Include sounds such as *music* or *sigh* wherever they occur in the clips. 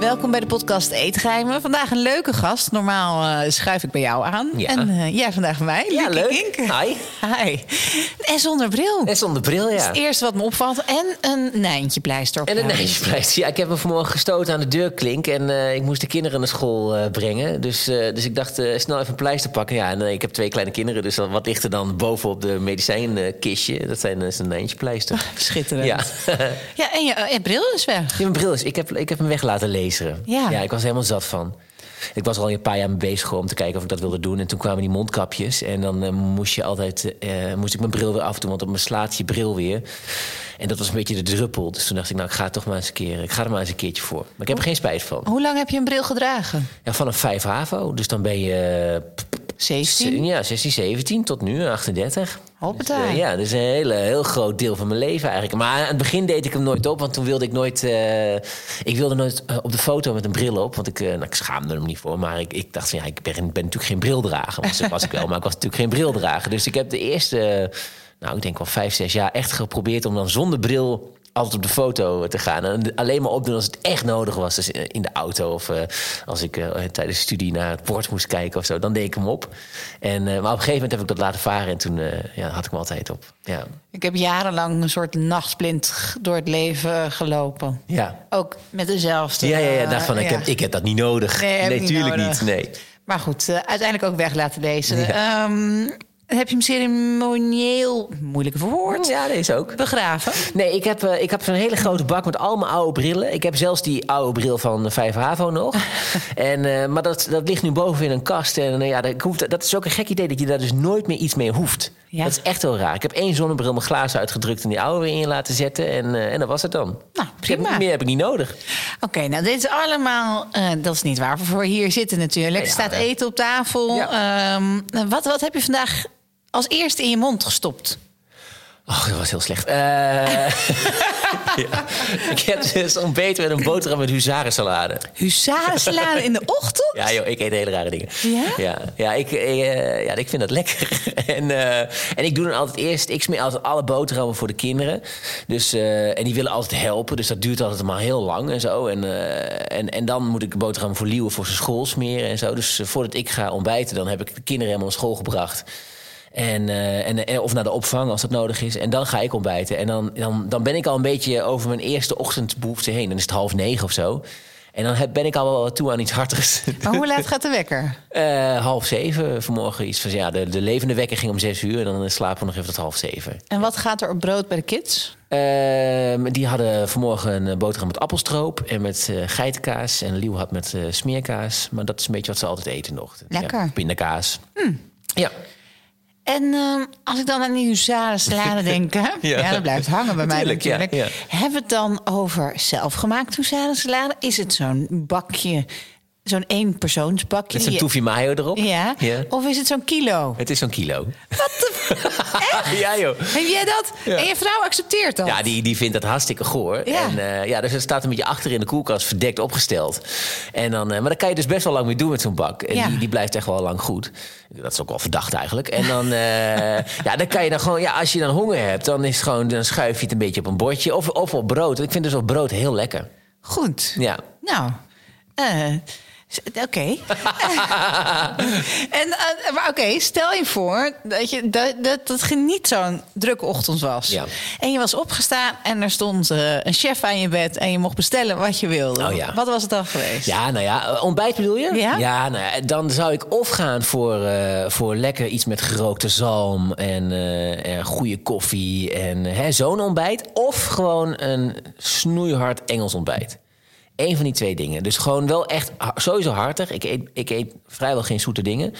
Welkom bij de podcast Eetgeheimen. Vandaag een leuke gast. Normaal uh, schuif ik bij jou aan. Ja. En uh, jij vandaag bij mij. Ja, leuk. Kink. Hi. Hi. En zonder bril. En zonder bril, ja. Het eerste wat me opvalt. En een nijntje pleister op En een jou. nijspleister. Ja, ik heb me vanmorgen gestoten aan de deurklink. En eh, ik moest de kinderen naar school eh, brengen. Dus, eh, dus ik dacht, eh, snel even een pleister pakken. Ja, en eh, ik heb twee kleine kinderen. Dus wat ligt er dan bovenop de medicijnkistje? Dat zijn, eh, is een nijntjepleister. Schitterend. Ja. *laughs* Ja, en je eh, bril is weg. Ja, mijn bril is. Ik heb, ik heb hem weg laten lezen. Ja. ik was er helemaal zat van. Ik was er al een paar jaar mee bezig om te kijken of ik dat wilde doen. En toen kwamen die mondkapjes. En dan eh, moest je altijd, eh, moest ik mijn bril weer afdoen, want op me slaat je bril weer. En dat was een beetje de druppel. Dus toen dacht ik, nou, ik ga het toch maar eens een keer. Ik ga er maar eens een keertje voor. Maar ik heb er geen spijt van. Hoe lang heb je een bril gedragen? Ja, vanaf 5 HAVO. Dus dan ben je. eh, 17? Ja, 16, 17 tot nu, 38. Hoppata. Dus, eh, ja, dat is een hele, heel groot deel van mijn leven eigenlijk. Maar aan het begin deed ik hem nooit op, want toen wilde ik nooit... eh, ik wilde nooit eh, op de foto met een bril op, want ik, nou, ik schaamde er niet voor. Maar ik, ik dacht van, ja, ik ben, ben natuurlijk geen brildrager. Was, was ik wel, *laughs* maar ik was natuurlijk geen brildrager. Dus ik heb de eerste, nou, ik denk wel vijf, zes jaar echt geprobeerd... om dan zonder bril altijd op de foto te gaan. En alleen maar opdoen als het echt nodig was. Dus in de auto of eh, als ik eh, tijdens de studie naar het bord moest kijken of zo. Dan deed ik hem op. En, eh, maar op een gegeven moment heb ik dat laten varen. En toen ja, had ik hem altijd op. Ja. Ik heb jarenlang een soort nachtblind g- door het leven gelopen. Ja. Ook met dezelfde. Ja, ja, ja, dacht van, ik, ja. heb, ik heb dat niet nodig. Nee, ik niet. Nee. Maar goed, uiteindelijk ook weg laten lezen. Ehm, heb je hem ceremonieel, moeilijk verwoord, Ja, deze ook. begraven? Nee, ik heb, eh, ik heb zo'n hele grote bak met al mijn oude brillen. Ik heb zelfs die oude bril van 5 HAVO nog. *laughs* en, eh, maar dat, dat ligt nu boven in een kast. En eh, ja, dat, ik hoef, dat is ook een gek idee dat je daar dus nooit meer iets mee hoeft. Ja. Dat is echt heel raar. Ik heb één zonnebril mijn glazen uitgedrukt en die oude weer in laten zetten. En, en dat was het dan. Nou, ik heb- prima. meer heb ik niet nodig. Oké, nou dit is allemaal, dat is niet waar we voor hier zitten natuurlijk. Er Ja, staat eten op tafel. Ehm, wat, wat heb je vandaag als eerste in je mond gestopt? Oh, dat was heel slecht. Eh, *laughs* ja. Ik heb dus ontbeten met een boterham met huzarensalade. Huzarensalade in de ochtend? Ja, joh, ik eet hele rare dingen. Ja? Ja, ja, ik, eh, ja ik vind dat lekker. *laughs* en, eh, en ik doe dan altijd eerst... Ik smeer altijd alle boterhammen voor de kinderen. Dus, eh, en die willen altijd helpen. Dus dat duurt altijd maar heel lang en zo. En, eh, en, en dan moet ik de boterham voor Liewe voor zijn school smeren en zo. Dus voordat ik ga ontbijten... dan heb ik de kinderen helemaal naar school gebracht... En, eh, en, en- of naar de opvang als dat nodig is. En dan ga ik ontbijten. En dan, dan, dan ben ik al een beetje over mijn eerste ochtendbehoefte heen. Dan is het half negen of zo. En dan heb, ben ik al wel toe aan iets hartigs. Maar hoe laat gaat de wekker? *laughs* Eh, half zeven vanmorgen iets van ja, de, de levende wekker ging om zes uur en dan slapen we nog even tot half zeven. En wat gaat er op brood bij de kids? Ehm, die hadden vanmorgen een eh, boterham met appelstroop en met eh geitenkaas. En Lieuw had met eh, smeerkaas. Maar dat is een beetje wat ze altijd eten nog. Lekker. Hmm. Ja, pindakaas. Ja. En ehm, als ik dan aan die huzarensalade *laughs* denk, hè? ja. Ja. dat blijft hangen bij Natuurlijk, mij ja, natuurlijk. ja. Hebben we het dan over zelfgemaakt huzarensalade? Is het zo'n bakje, zo'n eenpersoonsbakje? Met zo'n toefje mayo erop. Ja. ja. Of is het zo'n kilo? Het is zo'n kilo. *laughs* ja, joh. Heb jij dat? Ja. En je vrouw accepteert dat? Ja, die, die vindt dat hartstikke goor. Ja. En, eh, ja, dus het staat een beetje achter in de koelkast, verdekt opgesteld. En dan, eh, maar daar kan je dus best wel lang mee doen met zo'n bak. En Ja. die, die blijft echt wel lang goed. Dat is ook wel verdacht eigenlijk. En dan, eh, ja, dan kan je dan gewoon, ja, als je dan honger hebt, dan, is gewoon, dan schuif je het een beetje op een bordje. Of, of op brood. Ik vind dus op brood heel lekker. Goed. Ja. Nou, eh, oké. *laughs* en, eh, maar oké, stel je voor dat, je, dat, dat het niet zo'n drukke ochtend was. Ja. En je was opgestaan en er stond eh, een chef aan je bed... en je mocht bestellen wat je wilde. Oh ja. Wat was het dan geweest? Ja, nou ja, eh, ontbijt bedoel je? Ja. nou ja, dan zou ik of gaan voor, voor lekker iets met gerookte zalm en, en goede koffie en zo'n ontbijt. Of gewoon een snoeihard Engels ontbijt. Eén van die twee dingen. Dus gewoon wel echt sowieso hartig. Ik eet, ik eet vrijwel geen zoete dingen.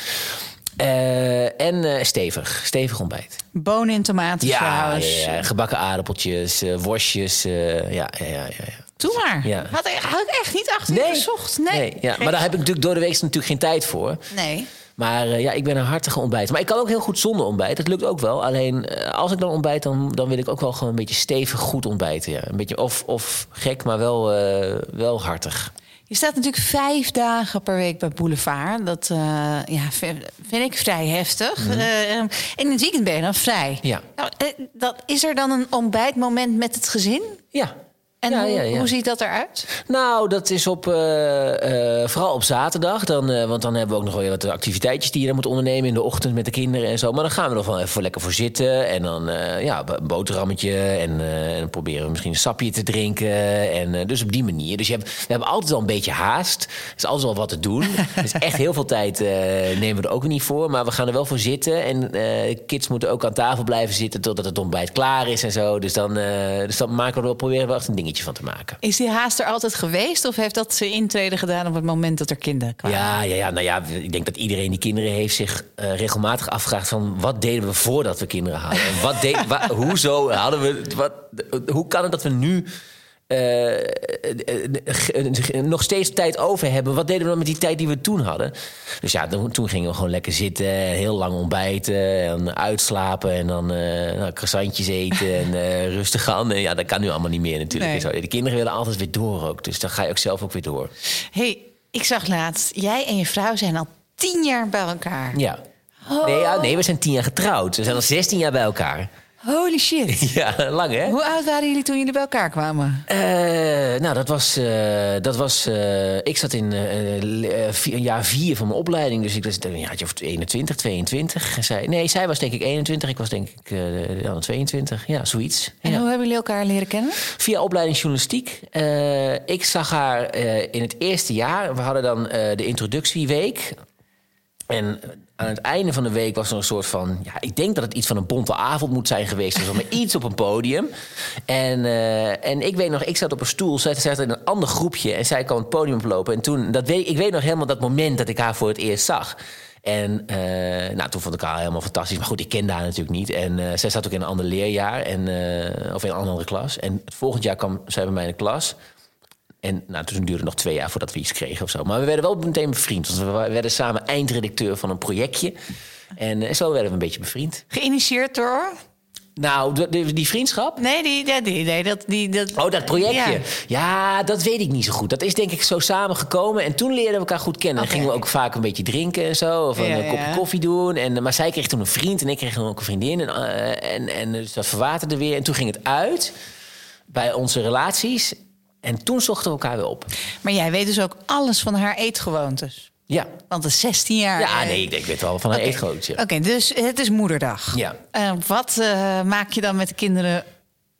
Eh, en eh, stevig. Stevig ontbijt. Bonen in Ja, tomatensaus. ja, ja, gebakken aardappeltjes, eh, worstjes. ja, ja, ja, ja. Doe maar. Ja. Had, ik, had ik echt niet achter je gezocht. Nee. ja. Maar daar heb ik natuurlijk door de week natuurlijk geen tijd voor. Nee. Maar eh, ja, ik ben een hartige ontbijt. Maar ik kan ook heel goed zonder ontbijt. Dat lukt ook wel. Alleen eh, als ik dan ontbijt, dan, dan wil ik ook wel gewoon een beetje stevig goed ontbijten. Ja. Een beetje of, of gek, maar wel, eh, wel hartig. Je staat natuurlijk vijf dagen per week bij Boulevard. Dat ja, vind ik vrij heftig. En in het weekend ben je dan vrij. Ja. Nou, dat, is er dan een ontbijtmoment met het gezin? Ja. En Ja, hoe, ja, ja. hoe ziet dat eruit? Nou, dat is op, eh, eh, vooral op zaterdag. Dan, eh, want dan hebben we ook nog wel wat activiteitjes die je dan moet ondernemen in de ochtend met de kinderen en zo. Maar dan gaan we er nog wel even lekker voor zitten. En dan ja, een boterhammetje. En, en proberen we misschien een sapje te drinken. En, dus op die manier. Dus je hebt, we hebben altijd wel een beetje haast. Er is altijd wel wat te doen. *laughs* dus echt heel veel tijd nemen we er ook niet voor. Maar we gaan er wel voor zitten. En kids moeten ook aan tafel blijven zitten totdat het ontbijt klaar is en zo. Dus dan, dus dan maken we er wel, proberen we wel echt een dingetje van te maken. Is die haast er altijd geweest? Of heeft dat zijn intrede gedaan op het moment dat er kinderen kwamen? Ja, ja, ja, nou ja, ik denk dat iedereen die kinderen heeft zich eh, regelmatig afvraagt van wat deden we voordat we kinderen hadden? En wat deed, *laughs* wa- hoezo hadden we, wat, hoe kan het dat we nu eh, eh, eh, nog steeds tijd over hebben? Wat deden we dan met die tijd die we toen hadden? Dus ja, toen, toen gingen we gewoon lekker zitten, heel lang ontbijten en uitslapen en dan nou, croissantjes eten en *laughs* rustig aan. En ja, dat kan nu allemaal niet meer natuurlijk. Nee. De kinderen willen altijd weer door ook, dus dan ga je ook zelf ook weer door. hey, ik zag laatst, jij en je vrouw zijn al tien jaar bij elkaar. Ja. Nee, ja, nee, we zijn tien jaar getrouwd. We zijn al 16 jaar bij elkaar. Holy shit. *laughs* Ja, lang hè? Hoe oud waren jullie toen jullie bij elkaar kwamen? Eh, nou, dat was. eh, dat was eh, ik zat in vier- jaar vier van mijn opleiding. Dus ik was een jaartje of 21, 22. En Zij, nee, zij was denk ik 21. Ik was denk ik eh, ja, 22. Ja, zoiets. En Ja. hoe hebben jullie elkaar leren kennen? Via opleiding journalistiek. Ik zag haar in het eerste jaar. We hadden dan de introductieweek. En aan het einde van de week was er een soort van... Ja, ik denk dat het iets van een bonte avond moet zijn geweest. Dus maar *laughs* iets op een podium. En, eh, en ik weet nog, ik zat op een stoel. Zij zat in een ander groepje. En zij kwam het podium oplopen. En toen, dat weet, ik weet nog helemaal dat moment dat ik haar voor het eerst zag. En eh, nou, toen vond ik haar helemaal fantastisch. Maar goed, ik kende haar natuurlijk niet. En eh, zij zat ook in een ander leerjaar. En, of in een andere klas. En het volgend jaar kwam zij bij mij in de klas. En nou, toen duurde het nog twee jaar voordat we iets kregen of zo. Maar we werden wel meteen bevriend. Want we werden samen eindredacteur van een projectje. En eh, zo werden we een beetje bevriend. Geïnitieerd door? Nou, de- die vriendschap... Nee, die, die, nee dat, die, dat... Oh, dat projectje. Ja. Ja. dat weet ik niet zo goed. Dat is denk ik zo samengekomen. En toen leerden we elkaar goed kennen. Oké. Dan gingen we ook vaak een beetje drinken en zo. Of een Ja, kopje ja. koffie doen. En, eh, maar zij kreeg toen een vriend en ik kreeg toen ook een vriendin. En, eh, en, en dus dat verwaterde weer. En toen ging het uit bij onze relaties. En toen zochten we elkaar weer op. Maar jij weet dus ook alles van haar eetgewoontes. Ja. Want het is 16 jaar. Ja, nee, ik, ik weet wel van haar Oké. eetgrootje. Oké, dus het is moederdag. Ja. Eh, wat eh, maak je dan met de kinderen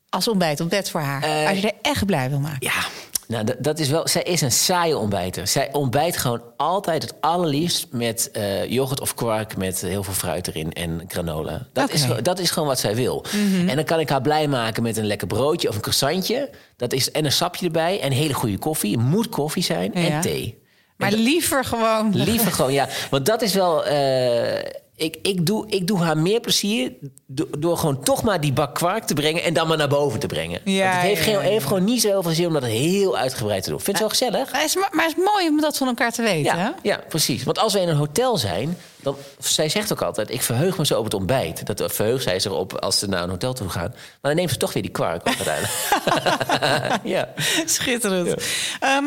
als ontbijt op bed voor haar? Eh, als je er echt blij wil maken. Ja, nou, dat, dat is wel. Zij is een saaie ontbijter. Zij ontbijt gewoon altijd het allerliefst met eh, yoghurt of kwark met heel veel fruit erin en granola. Dat, is, gewoon- dat is gewoon wat zij wil. En dan kan ik haar blij maken met een lekker broodje of een croissantje. Dat is, en een sapje erbij en hele goede koffie. Het moet koffie zijn Ja. en thee. Maar liever gewoon. Liever gewoon, ja. Want dat is wel. eh, ik, ik, doe, ik doe haar meer plezier do- door gewoon toch maar die bak kwark te brengen en dan maar naar boven te brengen. Ja, Want het heeft, ja, geen, ja. heeft gewoon niet zo heel veel zin om dat heel uitgebreid te doen. Vind je het wel gezellig? Maar het, is, maar het is mooi om dat van elkaar te weten. Ja, ja, precies. Want als we in een hotel zijn, dan, zij zegt ook altijd: ik verheug me zo op het ontbijt. Dat verheugt zij zich op als ze naar een hotel toe gaan. Maar dan neemt ze toch weer die kwark *laughs* *laughs* ja. Schitterend. Ehm,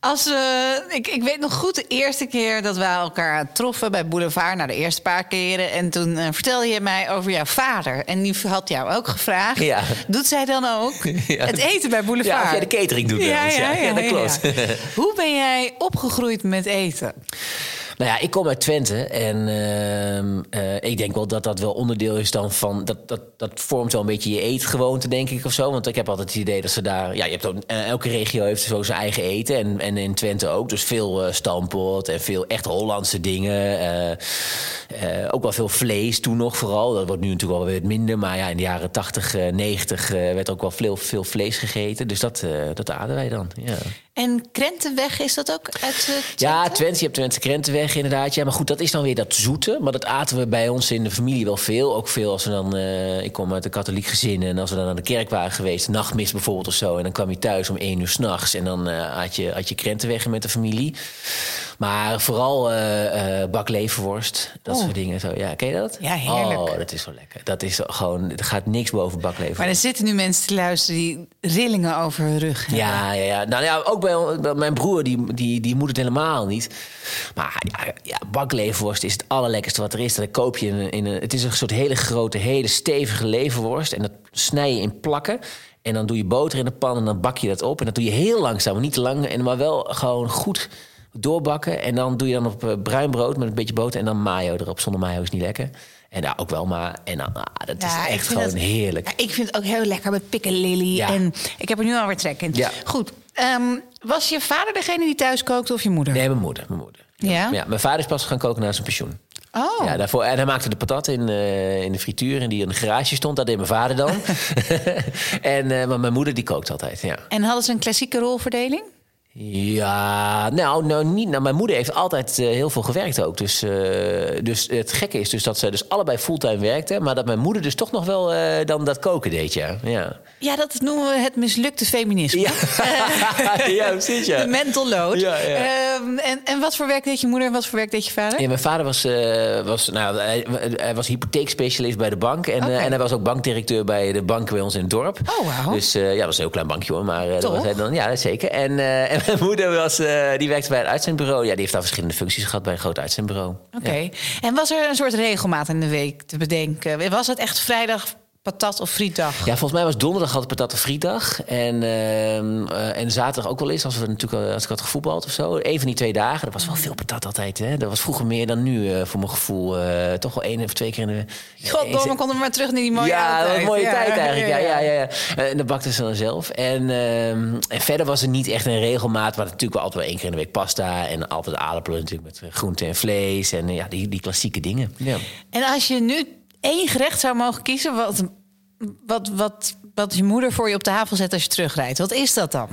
als, eh, ik, ik weet nog goed de eerste keer dat wij elkaar troffen bij Boulevard. Nou, de eerste paar keren. En toen eh, vertelde je mij over jouw vader. En die had jou ook gevraagd. Ja. Doet zij dan ook *laughs* Ja. het eten bij Boulevard? Ja, of jij de catering doet. eens, ja. Ja, dat klopt. ja. Hoe ben jij opgegroeid met eten? Nou ja, ik kom uit Twente en ehm, eh, ik denk wel dat dat wel onderdeel is dan van... Dat, dat, dat vormt wel een beetje je eetgewoonte, denk ik, of zo. Want ik heb altijd het idee dat ze daar... Ja, je hebt ook, eh, elke regio heeft zo zijn eigen eten en, en in Twente ook. Dus veel eh stampot en veel echt Hollandse dingen. ook wel veel vlees toen nog vooral. Dat wordt nu natuurlijk wel weer minder. Maar ja, in de jaren 80, eh, 90 eh, werd ook wel veel, veel vlees gegeten. Dus dat, dat aden wij dan, ja. En Krentenweg, is dat ook uit Twente? Ja, Twente, je hebt Twente Krentenweg. Inderdaad. Ja, maar goed, dat is dan weer dat zoete. Maar dat aten we bij ons in de familie wel veel. Ook veel als we dan... eh, ik kom uit een katholiek gezin. En als we dan naar de kerk waren geweest... nachtmis bijvoorbeeld of zo. En dan kwam je thuis om één uur s'nachts. En dan eh, had, je, had je krentenweggen met de familie. Maar vooral bakleverworst. Dat Oh. soort dingen. Zo. Ja, ken je dat? Ja, heerlijk. Oh, dat is zo lekker. Dat is gewoon... Er gaat niks boven bakleverworst. Maar er zitten nu mensen te luisteren die rillingen over hun rug hebben. Ja, ja, ja. Nou ja, ook bij, bij mijn broer, die, die, die moet het helemaal niet. Maar ja, ja, bakleverworst is het allerlekkerste wat er is. Dat koop je in, een- in een, het is een soort hele grote, hele stevige leverworst. En dat snij je in plakken. En dan doe je boter in de pan en dan bak je dat op. En dat doe je heel langzaam, maar niet te lang. En maar wel gewoon goed doorbakken. En dan doe je dan op eh, bruin brood met een beetje boter. En dan mayo erop. Zonder mayo is niet lekker. En ja, ook wel maar. En dan, ah, dat Ja, is echt gewoon heerlijk. Ja, ik vind het ook heel lekker met pikkelilie. Ja. En ik heb er nu alweer trek in. Ja. Goed. ehm, was je vader degene die thuis kookte of je moeder? Nee, mijn moeder. Mijn moeder. Ja? ja? Mijn vader is pas gaan koken na zijn pensioen. Oh. Ja, daarvoor, en hij maakte de patat in, eh, in de frituur en die in de garage stond. Dat deed mijn vader dan. *laughs* *laughs* en, eh, maar mijn moeder die kookt altijd, ja. En hadden ze een klassieke rolverdeling? Ja, nou, nou niet. Nou, mijn moeder heeft altijd eh, heel veel gewerkt ook. Dus, eh, dus het gekke is dus dat ze dus allebei fulltime werkten. Maar dat mijn moeder dus toch nog wel eh, dan dat koken deed, ja. Ja, Ja, dat noemen we het mislukte feminisme. ja. *laughs* ja precies, ja. De mental load. Ja, ja. Ehm, en, en wat voor werk deed je moeder en wat voor werk deed je vader? Ja, mijn vader was, was, nou, hij, hij was hypotheekspecialist bij de bank. En, en hij was ook bankdirecteur bij de bank bij ons in het dorp. Oh, wauw. Dus ja, dat was een heel klein bankje hoor. Maar dat was hij dan, ja, zeker. En, en *laughs* mijn moeder was, eh, die werkte bij een uitzendbureau. Ja, die heeft daar verschillende functies gehad bij een groot uitzendbureau. Oké. En was er een soort regelmaat in de week te bedenken? Was het echt vrijdag patat of frietdag? Ja, volgens mij was donderdag altijd patat en frietdag. En, ehm, eh, en zaterdag ook wel eens, als, we natuurlijk, al- als ik had gevoetbald of zo. Een van die twee dagen. Er was wel veel patat altijd. Hè? Dat was vroeger meer dan nu, eh, voor mijn gevoel. Eh, toch wel één of twee keer in de... Goddomme, konden we maar terug naar die mooie ja, tijd. een mooie Ja, tijd eigenlijk. Ja, ja, ja. ja, ja. En dat bakten ze dan zelf. En, ehm, en verder was er niet echt een regelmaat. Maar natuurlijk wel altijd wel één keer in de week pasta. En altijd aardappelen natuurlijk met groente en vlees. En ja, die, die klassieke dingen. Ja. En als je nu één gerecht zou mogen kiezen... Wat, wat, wat, wat je moeder voor je op tafel zet als je terugrijdt... wat is dat dan?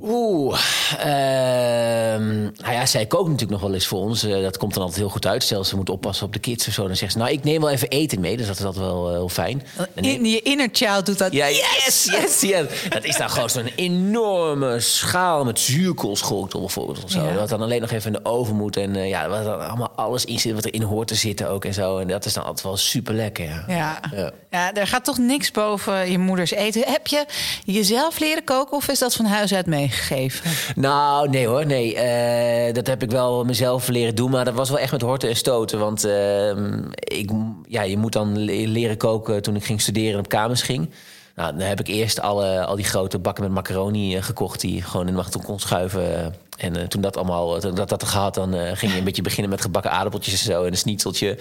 Oeh, ehm, nou ja, zij kookt natuurlijk nog wel eens voor ons. Eh, dat komt dan altijd heel goed uit. Stel, ze moet oppassen op de kids of zo. Dan zegt ze, nou, ik neem wel even eten mee. Dus dat is altijd wel eh, heel fijn. Neem- In, je inner child doet dat. ja, yes, yes, yes. Dat is dan gewoon zo'n enorme schaal met zuurkoolscholtel bijvoorbeeld. Of zo. Ja. Dat dan alleen nog even in de oven moet. En eh, ja, waar dan allemaal alles in zit wat erin hoort te zitten ook en zo. En dat is dan altijd wel super lekker, ja. Ja. Ja. ja, er gaat toch niks boven je moeders eten. Heb je jezelf leren koken of is dat van huis uit meegegeven? Nou, nee hoor, nee. Eh, dat heb ik wel mezelf leren doen, maar dat was wel echt met horten en stoten. Want ehm, ik, ja, je moet dan le- leren koken toen ik ging studeren en op kamers ging. Nou, dan heb ik eerst alle, al die grote bakken met macaroni eh, gekocht... die gewoon in de machtel kon schuiven. En eh, toen dat allemaal toen dat, dat gehad, dan ging je een beetje beginnen met gebakken aardappeltjes en zo... en een snietseltje.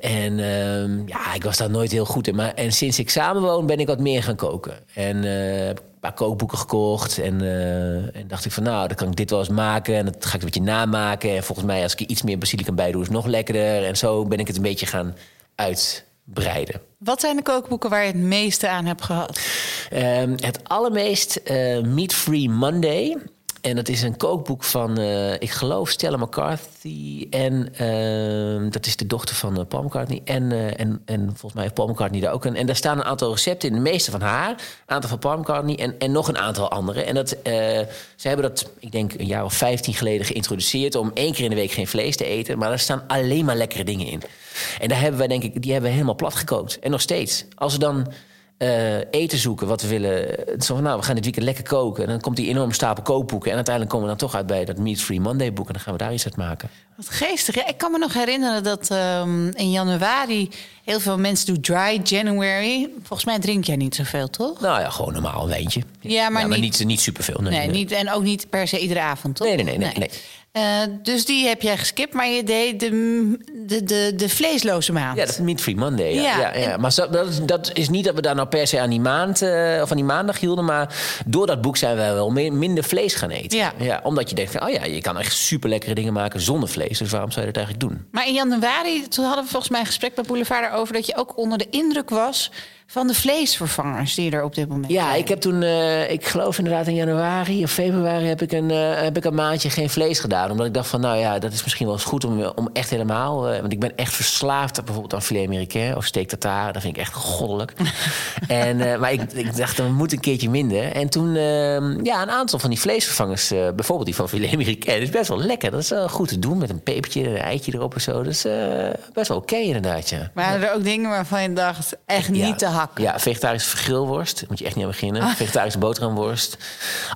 En ehm, ja, ik was daar nooit heel goed in. Maar, en sinds ik samenwoon ben ik wat meer gaan koken. En paar kookboeken gekocht. En, eh, en dacht ik van nou, dan kan ik dit wel eens maken. En dat ga ik een beetje namaken. En volgens mij als ik er iets meer basilicum bij doe, is het nog lekkerder. En zo ben ik het een beetje gaan uitbreiden. Wat zijn de kookboeken waar je het meeste aan hebt gehad? Ehm, het allermeest eh, Meat Free Monday. En dat is een kookboek van, eh, ik geloof, Stella McCarthy. En ehm, dat is de dochter van eh, Paul McCartney. En, eh, en, en volgens mij heeft Paul McCartney daar ook een. En daar staan een aantal recepten in. De meeste van haar, een aantal van Paul McCartney. En, en nog een aantal andere. En dat, ze hebben dat, ik denk, een jaar of 15 geleden geïntroduceerd. Om één keer in de week geen vlees te eten. Maar daar staan alleen maar lekkere dingen in. En daar hebben wij, denk ik, die hebben we helemaal plat gekookt. En nog steeds. Als we dan eh, eten zoeken wat we willen. Zo van, nou, we gaan dit weekend lekker koken. En dan komt die enorme stapel kookboeken. En uiteindelijk komen we dan toch uit bij dat Meat Free Monday boek. En dan gaan we daar iets uit maken. Wat geestig. Ja, ik kan me nog herinneren dat ehm, in januari heel veel mensen doen dry January. Volgens mij drink jij niet zoveel, toch? Nou ja, gewoon normaal een wijntje. Ja, maar niet- niet, niet superveel. Nee, Nee, Niet, en ook niet per se iedere avond, toch? Nee, nee, nee, nee, nee. Eh, dus die heb jij geskipt, maar je deed de, de, de, de vleesloze maand. Ja, dat Meat Free Monday. Ja, Ja, ja, ja, Maar zo, dat, is- dat is niet dat we daar nou per se aan die maand eh, of aan die maandag hielden. Maar door dat boek zijn wij wel mi- minder vlees gaan eten. Ja. omdat je denkt van, oh ja, je kan echt super lekkere dingen maken zonder vlees. Dus waarom zou je dat eigenlijk doen? Maar in januari, toen hadden we volgens mij een gesprek bij Boulevard daarover... dat je ook onder de indruk was van de vleesvervangers die er op dit moment Ja, zijn? ik heb toen, eh, ik geloof inderdaad in januari of februari heb ik, een, eh, heb ik een maandje geen vlees gedaan. Omdat ik dacht van, nou ja, dat is misschien wel eens goed om, om echt helemaal... eh, want ik ben echt verslaafd bijvoorbeeld aan filet américain of steak tartare. Dat vind ik echt goddelijk. *laughs* en, eh, maar ik, ik dacht, dan moet een keertje minder. En toen, eh, ja, een aantal van die vleesvervangers, eh, bijvoorbeeld die van filet américain... is best wel lekker. Dat is wel goed te doen met een pepertje, een eitje erop en zo. Dat is eh, best wel oké inderdaad, ja. Maar er ook dingen waarvan je dacht, echt niet Ja. te hakken. Ja, vegetarische grillworst. Moet je echt niet aan beginnen. Vegetarische boterhamworst.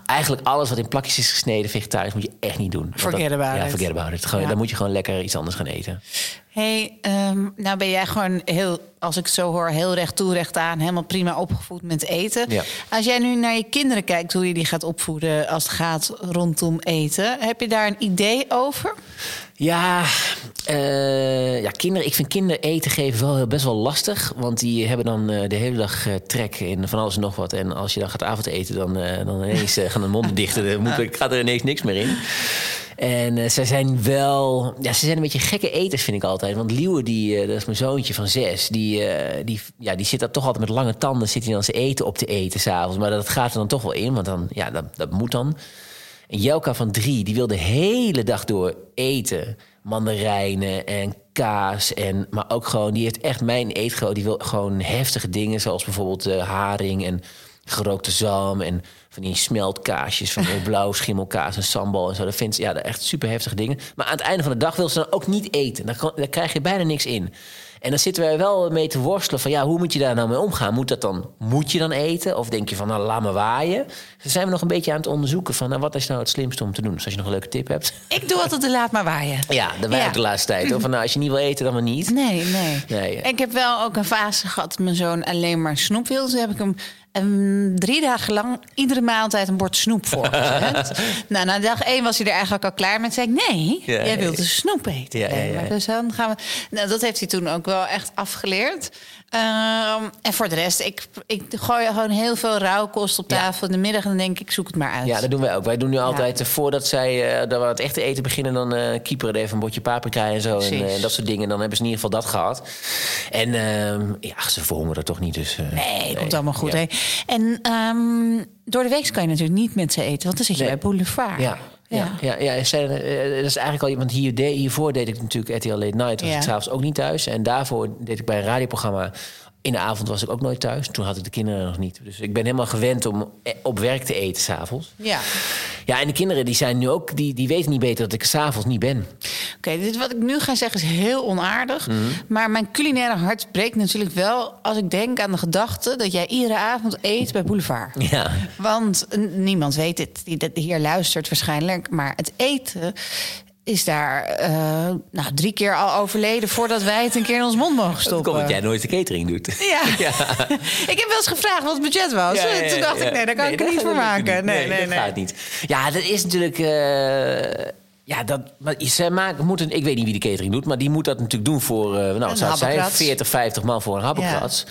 Eigenlijk alles wat in plakjes is gesneden, vegetarisch, moet je echt niet doen. Forget dat- about ja, it. forget about it. Gewoon, Ja. Dan moet je gewoon lekker iets anders gaan eten. hey, ehm, nou ben jij gewoon heel, als ik het zo hoor, heel recht toe, recht aan, helemaal prima opgevoed met eten. Ja. Als jij nu naar je kinderen kijkt, hoe je die gaat opvoeden als het gaat rondom eten, heb je daar een idee over? Ja, eh, ja, kinderen. Ik vind kinderen eten geven wel best wel lastig. Want die hebben dan eh, de hele dag eh, trek in van alles en nog wat. En als je dan gaat avondeten, dan, dan ineens gaan de monden *laughs* dichten. Dan moet, gaat er ineens niks meer in. En zij zijn wel... Ja, ze zijn een beetje gekke eters, vind ik altijd. Want Liewe, die, dat is mijn zoontje van zes... die, die, ja, die zit daar toch altijd met lange tanden... zit hij dan zijn eten op te eten s'avonds. Maar dat gaat er dan toch wel in, want dan, ja, dat, dat moet dan. En Jelka van drie, die wil de hele dag door eten. Mandarijnen en kaas. En, maar ook gewoon, die heeft echt mijn eetgroot. Die wil gewoon heftige dingen, zoals bijvoorbeeld eh, haring en gerookte zalm. En van die smeltkaasjes, van *laughs* die blauw schimmelkaas en sambal en zo. Dat vindt ze ja, dat echt super heftige dingen. Maar aan het einde van de dag wil ze dan ook niet eten. Daar, daar krijg je bijna niks in. En dan zitten wij wel mee te worstelen van ja, hoe moet je daar nou mee omgaan? Moet dat dan, moet je dan eten? Of denk je van nou, laat me waaien? Dus zijn we nog een beetje aan het onderzoeken van nou, wat is nou het slimste om te doen? Dus als je nog een leuke tip hebt. Ik doe altijd de laat maar waaien. Ja, dat wij Ja. ook de laatste tijd. Of van nou, als je niet wil eten, dan maar niet. Nee, nee, Nee. Ik heb wel ook een fase gehad mijn zoon alleen maar snoep wilde. Dus heb ik hem drie dagen lang iedere maaltijd een bord snoep voorgezet. *laughs* nou, na dag één was hij er eigenlijk al klaar met. Zei ik, nee, Ja, jij wilt ja. dus snoep eten. Ja, ja, ja. Maar Dus dan gaan we... Nou, dat heeft hij toen ook wel echt afgeleerd. Ehm, en voor de rest, ik, ik gooi gewoon heel veel rauwkost op Ja. tafel in de middag. En dan denk ik, zoek het maar uit. Ja, dat doen wij ook. Wij doen nu altijd, eh, voordat zij uh, dat we het echte eten beginnen, dan eh kieperen er even een botje paprika en zo. En eh, dat soort dingen. Dan hebben ze in ieder geval dat gehad. En ehm, ja, ze verhongeren toch niet. Dus, eh, Nee, komt allemaal goed. Ja. Hè? En ehm, door de week kan je natuurlijk niet met ze eten, want dan zit je Nee. bij Boulevard. Ja. Ja, ja, ja, zij, eh, dat is eigenlijk al iemand hier de, hiervoor deed ik natuurlijk RTL Late Night. Was Ja. ik s'avonds ook niet thuis. En daarvoor deed ik bij een radioprogramma. In de avond was ik ook nooit thuis. Toen had ik de kinderen nog niet. Dus ik ben helemaal gewend om eh, op werk te eten s'avonds. Ja. Ja, en de kinderen die zijn nu ook, die, die weten niet beter dat ik s'avonds niet ben. Oké, dit wat ik nu ga zeggen is heel onaardig. Mhm. Maar mijn culinaire hart breekt natuurlijk wel als ik denk aan de gedachte dat jij iedere avond eet bij Boulevard. Ja. Want niemand weet het, die dat hier luistert waarschijnlijk. Maar het eten is daar eh, nou, drie keer al overleden voordat wij het een keer in ons mond mogen stoppen. komt dat jij nooit de catering doet. *laughs* Ja. *laughs* ik heb wel eens gevraagd wat het budget was. Ja, ja, ja, Toen dacht ik, nee, daar kan Nee, ik er niet voor maken. niet. Nee, nee, dat nee. gaat niet. Ja, dat is natuurlijk... eh, ja, dat, maar zij maken, moeten, ik weet niet wie de catering doet, maar die moet dat natuurlijk doen voor, eh, nou, het zijn? habbekrats. 40, 50 man voor een habbekrats.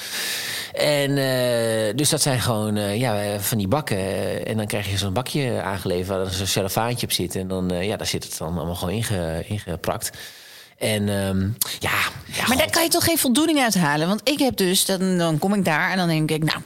En eh, dus dat zijn gewoon eh, ja, van die bakken. en dan krijg je zo'n bakje aangeleverd waar er zo'n cellofaantje op zit. En dan, ja, daar zit het dan allemaal gewoon inge, ingeprakt. En ehm, ja, ja, Maar daar kan je toch geen voldoening uit halen? Want ik heb dus, dan, dan kom ik daar en dan denk ik, nou,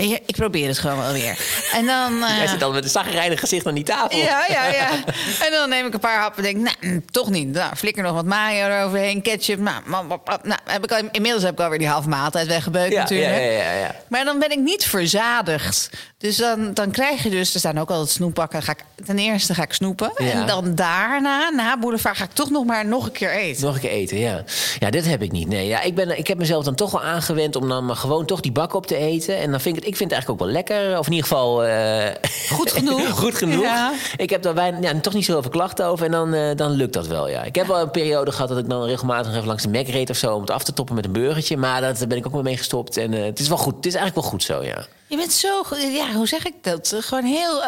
weet je, ik probeer het gewoon wel weer. En dan. *laughs* eh, Jij zit dan met een zagrijnig gezicht aan die tafel. ja, ja, ja. *laughs* En dan neem ik een paar happen en denk, nou, mm, toch niet. Nou, flikker nog wat mayo eroverheen, ketchup. Nou, nou heb ik al, inmiddels heb ik alweer die halve maaltijd weggebeukt ja, natuurlijk. ja, ja, ja, ja. Maar dan ben ik niet verzadigd. Dus dan, dan krijg je dus, er staan ook altijd snoepbakken. Ga ik, ten eerste ga ik snoepen. En dan daarna, na Boulevard, ga ik toch nog maar nog een keer eten. Nog een keer eten, ja. Ja, dit heb ik niet. Nee, ja, ik, ben, ik heb mezelf dan toch wel aangewend om dan maar gewoon toch die bak op te eten. En dan vind ik het, ik vind het eigenlijk ook wel lekker. Of in ieder geval... eh, Goed genoeg. *laughs* goed genoeg. Ja. Ik heb daar weinig, ja, toch niet zo veel klachten over. En dan, eh, dan lukt dat wel, ja. Ik heb wel een periode gehad dat ik dan regelmatig even langs de Mac reed of zo... om het af te toppen met een burgertje. Maar daar ben ik ook wel mee gestopt. En eh, het is wel goed. Het is eigenlijk wel goed zo, ja. Je bent zo, ja, hoe zeg ik dat? Gewoon heel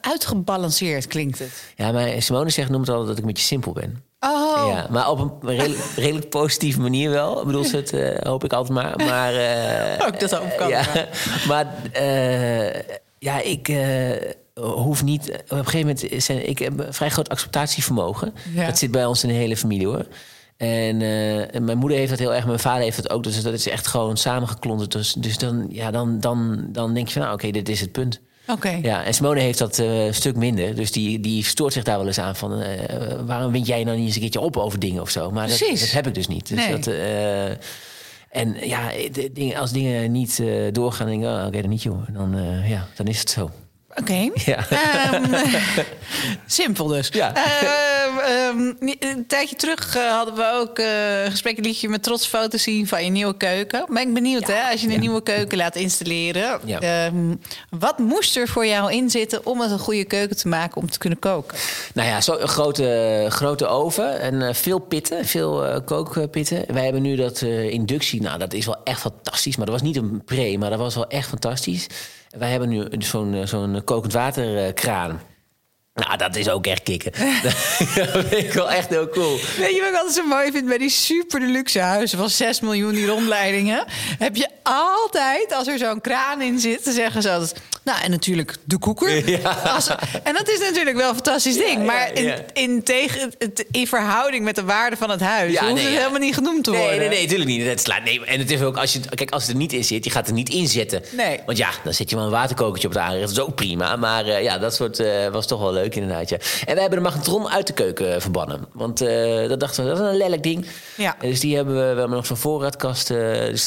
uitgebalanceerd klinkt het. Ja, maar Simone zegt, noemt altijd dat ik een beetje simpel ben. Oh, Ja, maar op een redelijk, redelijk positieve manier wel. Ik bedoel, ze het eh, hoop ik altijd maar. Maar, eh, Ook dat hoop ik ja, *laughs* maar eh, ja, ik eh, hoef niet... Op een gegeven moment... Zijn, ik heb een vrij groot acceptatievermogen. Ja. Dat zit bij ons in de hele familie, hoor. En, en mijn moeder heeft dat heel erg, mijn vader heeft dat ook. Dus dat is echt gewoon samengeklonterd. Dus, dus dan, ja, dan, dan, dan denk je van, nou oké, dit is het punt. Oké. Ja, en Simone heeft dat eh, een stuk minder. Dus die, die stoort zich daar wel eens aan van... eh, waarom wind jij nou niet eens een keertje op over dingen of zo? Maar dat, dat heb ik dus niet. Dus Nee. dat, eh, en ja, als dingen niet eh, doorgaan, dan denk ik... Oh, oké, dan niet joh. Dan, eh, ja, dan is het zo. Oké. Ja. Ehm, *laughs* simpel dus. Ja. Ehm, een tijdje terug eh, hadden we ook eh, een gesprek liet je met trots foto's zien van je nieuwe keuken. Ben ik benieuwd, hè? Als je een Ja. nieuwe keuken laat installeren. Ja. ehm, wat moest er voor jou in zitten om het een goede keuken te maken om te kunnen koken? Nou ja, zo een grote, grote oven en eh, veel pitten, veel eh, kookpitten. Wij hebben nu dat eh, inductie, nou dat is wel echt fantastisch. Maar dat was niet een pre, maar dat was wel echt fantastisch. Wij hebben nu zo'n zo'n kokend waterkraan. Nou, dat is ook echt kicken. *laughs* *laughs* dat vind ik wel echt heel cool. Weet je wat ik altijd zo mooi vind bij die super deluxe huizen van 6 miljoen, die rondleidingen? Heb je altijd, als er zo'n kraan in zit, dan zeggen ze altijd... Nou, en natuurlijk de koeker. *laughs* Als- en dat is natuurlijk wel een fantastisch ding. ja, maar in, ja. in, tegen, in verhouding met de waarde van het huis... Ja, hoeft nee, het ja. helemaal niet genoemd te Nee, worden. nee, nee, natuurlijk niet. Dat slaat, nee, en het is ook als je, kijk, als het er niet in zit, je gaat er niet in zetten. Nee. Want ja, dan zet je wel een waterkokertje op het aanrecht. Dat is ook prima. Maar eh, ja, dat soort eh, was toch wel leuk inderdaad. Ja. En wij hebben de magnetron uit de keuken eh, verbannen. Want eh, dat dachten we, dat is een lelijk ding. Ja. En Dus die hebben we, we hebben nog zo'n voorraadkast. eh,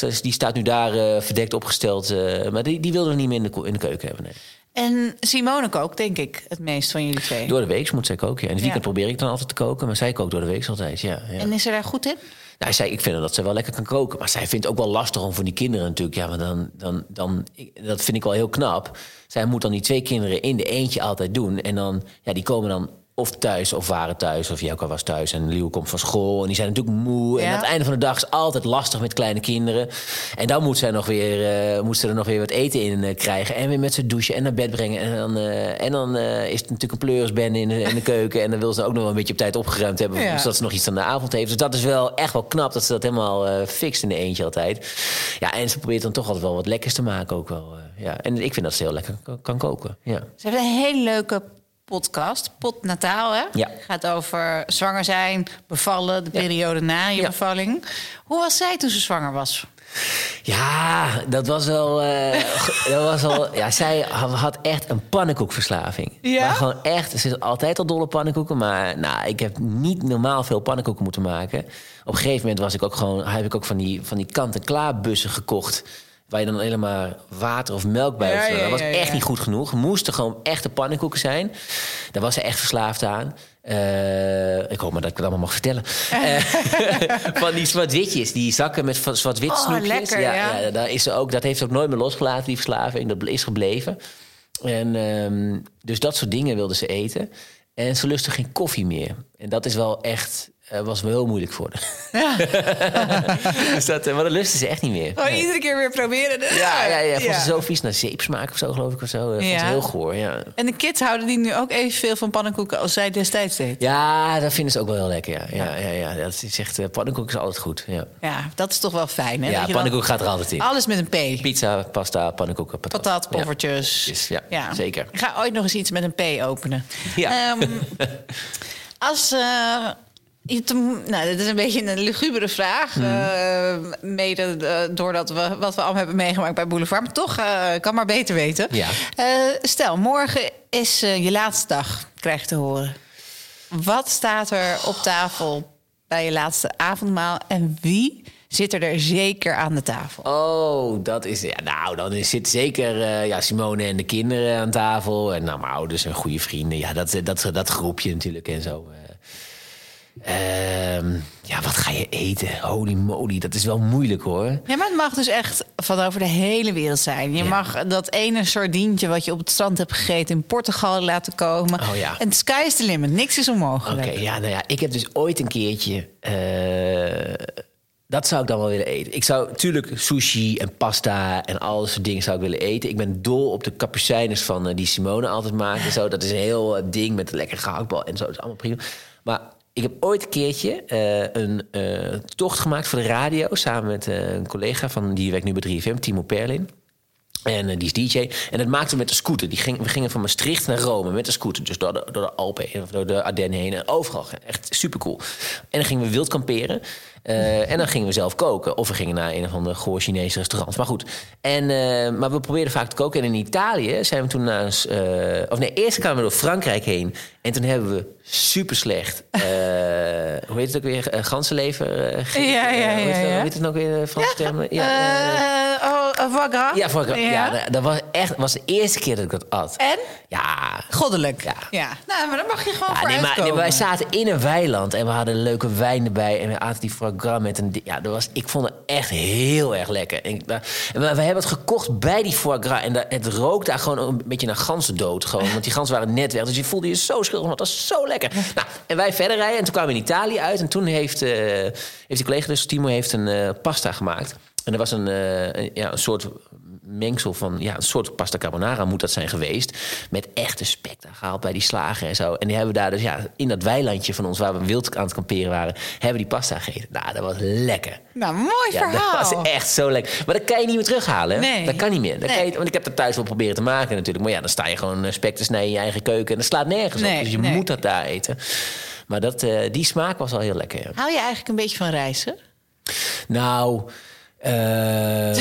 dus die staat nu daar eh, verdekt opgesteld. maar die, die wilden we niet meer in de, in de keuken hebben. Nee. En Simone kookt, denk ik, het meest van jullie twee. Door de week moet zij koken. Ja. In het weekend Ja. probeer ik dan altijd te koken. Maar zij kookt door de week altijd. Ja, ja. En is ze daar goed in? Nou, zij, ik vind dat ze wel lekker kan koken. Maar zij vindt het ook wel lastig om voor die kinderen natuurlijk. Ja, maar dan, dan, dan, dat vind ik wel heel knap. Zij moet dan die twee kinderen in de eentje altijd doen. En dan, ja, die komen dan of thuis of waren thuis. Of Jelka was thuis en Lieuw komt van school. En die zijn natuurlijk moe. En aan het einde van de dag is altijd lastig met kleine kinderen. En dan moet, zij nog weer, moet ze er nog weer wat eten in eh, krijgen. En weer met ze douchen en naar bed brengen. En dan, eh, en dan is het natuurlijk een pleurisbende in de, in de keuken. En dan wil ze ook nog wel een beetje op tijd opgeruimd hebben. Ja. Zodat ze nog iets aan de avond heeft. Dus dat is wel echt wel knap dat ze dat helemaal fixt in de eentje altijd. Ja, en ze probeert dan toch altijd wel wat lekkers te maken ook wel. ja. En ik vind dat ze heel lekker kan, kan koken. Ja. Ze hebben een hele leuke podcast, Pot Nataal, hè? Ja. Gaat over zwanger zijn, bevallen, de periode na je Ja. bevalling. Hoe was zij toen ze zwanger was? Ja, dat was wel. eh, *laughs* dat was wel ja, zij had echt een pannenkoekverslaving. Ja? Maar gewoon echt. Ze is altijd al dolle pannenkoeken. Maar nou, ik heb niet normaal veel pannenkoeken moeten maken. Op een gegeven moment was ik ook gewoon, heb ik ook van die, van die kant-en-klaar bussen gekocht. Waar je dan alleen maar water of melk bij Ja, Dat was echt niet goed genoeg. Moesten gewoon echte pannenkoeken zijn. Daar was ze echt verslaafd aan. Eh, ik hoop maar dat ik het allemaal mag vertellen. Eh, *laughs* van die zwart-witjes, die zakken met van zwart-wit Oh, snoepjes. lekker, ja. daar is ze ook, dat heeft ze ook nooit meer losgelaten, die verslaving. Dat is gebleven. En, ehm, dus dat soort dingen wilde ze eten. En ze lustte geen koffie meer. En dat is wel echt, eh, was wel heel moeilijk voor haar. *laughs* dus dat, eh, maar dat lustte ze echt niet meer. Nee. iedere keer weer proberen. Ja, ja, ja, vond ze zo vies naar zeepsmaak of zo, geloof ik. Of zo. Dat vond ze Ja. heel goor, ja. En de kids houden die nu ook evenveel van pannenkoeken als zij destijds deed. Ja, dat vinden ze ook wel heel lekker, ja. Ja, ja, ja. Dat is echt, eh, pannenkoek is altijd goed, ja. Ja, dat is toch wel fijn, hè? Ja, pannenkoek gaat er altijd in. Alles met een P. Pizza, pasta, pannenkoeken, patat. Patat, Ja. poffertjes. Is- ja, zeker. Ik ga ooit nog eens iets met een P openen. Ja. Ehm, *laughs* als... eh, nou, dit is een beetje een lugubere vraag. Mhm. eh, mede eh, doordat we wat we allemaal hebben meegemaakt bij Boulevard. Maar toch, eh, kan maar beter weten. Ja. Stel, morgen is je laatste dag, krijg je te horen. Wat staat er op tafel bij je laatste avondmaal? En wie zit er er zeker aan de tafel? Oh, dat is. Ja, nou, dan is- zit zeker ja, Simone en de kinderen aan tafel. En nou, mijn ouders en goede vrienden. Ja, dat, dat, dat groepje natuurlijk en zo. Eh. Ehm, ja, wat ga je eten? Holy moly, dat is wel moeilijk hoor. Ja, maar het mag dus echt van over de hele wereld zijn. Je Ja. mag dat ene sardientje wat je op het strand hebt gegeten in Portugal laten komen. Oh ja. En sky is the limit. Niks is Oké, onmogelijk. ja, nou ja, ik heb dus ooit een keertje. eh, dat zou ik dan wel willen eten. Ik zou natuurlijk sushi en pasta en al dat soort dingen zou ik willen eten. Ik ben dol op de kapucijnes van eh, die Simone altijd maakt. En zo. Dat is een heel eh, ding met een lekker gehaktbal en zo. Dat is allemaal prima. Maar ik heb ooit een keertje eh, een eh, tocht gemaakt voor de radio... samen met eh, een collega van die werkt nu bij 3FM, Timo Perlin. En die is DJ. En dat maakte we met de scooter. Die ging, we gingen van Maastricht naar Rome met de scooter. Dus door de, door de Alpen heen, of door de Ardennen heen. En overal. Echt super cool. En dan gingen we wild kamperen. Eh, en dan gingen we zelf koken. Of we gingen naar een of ander goor Chinese restaurant. Maar goed. En, eh, maar we probeerden vaak te koken. En in Italië zijn we toen naar... eh, of nee, eerst kwamen we door Frankrijk heen. En toen hebben we super slecht... *laughs* hoe heet het ook weer? Ganzenlever. Ja, ja, hoe heet het- ja. Hoe heet het nou weer? Franse termen? Ja, oh, uh, foie gras? ja, voor, ja. Ja. dat- dat was echt was de eerste keer dat ik dat at. En? Ja. Goddelijk. Ja. ja. Nou, maar dan mag je gewoon Ja, voor nee, maar, nee, uitkomen. maar wij zaten in een weiland en we hadden leuke wijn erbij. En we aten die foie gras met een... Ja, dat was, ik vond het echt heel erg lekker. En, ik, daar- en we, we hebben het gekocht bij die foie gras. En daar, het rook daar gewoon een beetje naar ganzendood. Gewoon, want die ganzen waren net weg. Dus je voelde je zo schuldig, want dat was zo lekker. Nou, en wij verder rijden. En toen kwamen we in Italië uit. En toen heeft, eh, heeft die collega, dus Timo, heeft een eh, pasta gemaakt. En er was een, eh, een- ja, een soort mengsel van... Ja, een soort pasta carbonara moet dat zijn geweest. Met echte spek daar gehaald bij die slager en zo. En die hebben daar dus ja, in dat weilandje van ons... waar we wild aan het kamperen waren... hebben die pasta gegeten. Nou, dat was lekker. Nou, mooi Ja, verhaal. dat was echt zo lekker. Maar dat kan je niet meer terughalen. hè? Nee. Dat kan niet meer. Dat Nee. kan je, want ik heb dat thuis wel proberen te maken natuurlijk. Maar ja, dan sta je gewoon eh, spek te snijden in je eigen keuken. En dat slaat nergens Nee, op. Dus je moet dat daar eten. Maar dat, eh, die smaak was al heel lekker. ja. Hou je eigenlijk een beetje van reizen? Nou... ehm,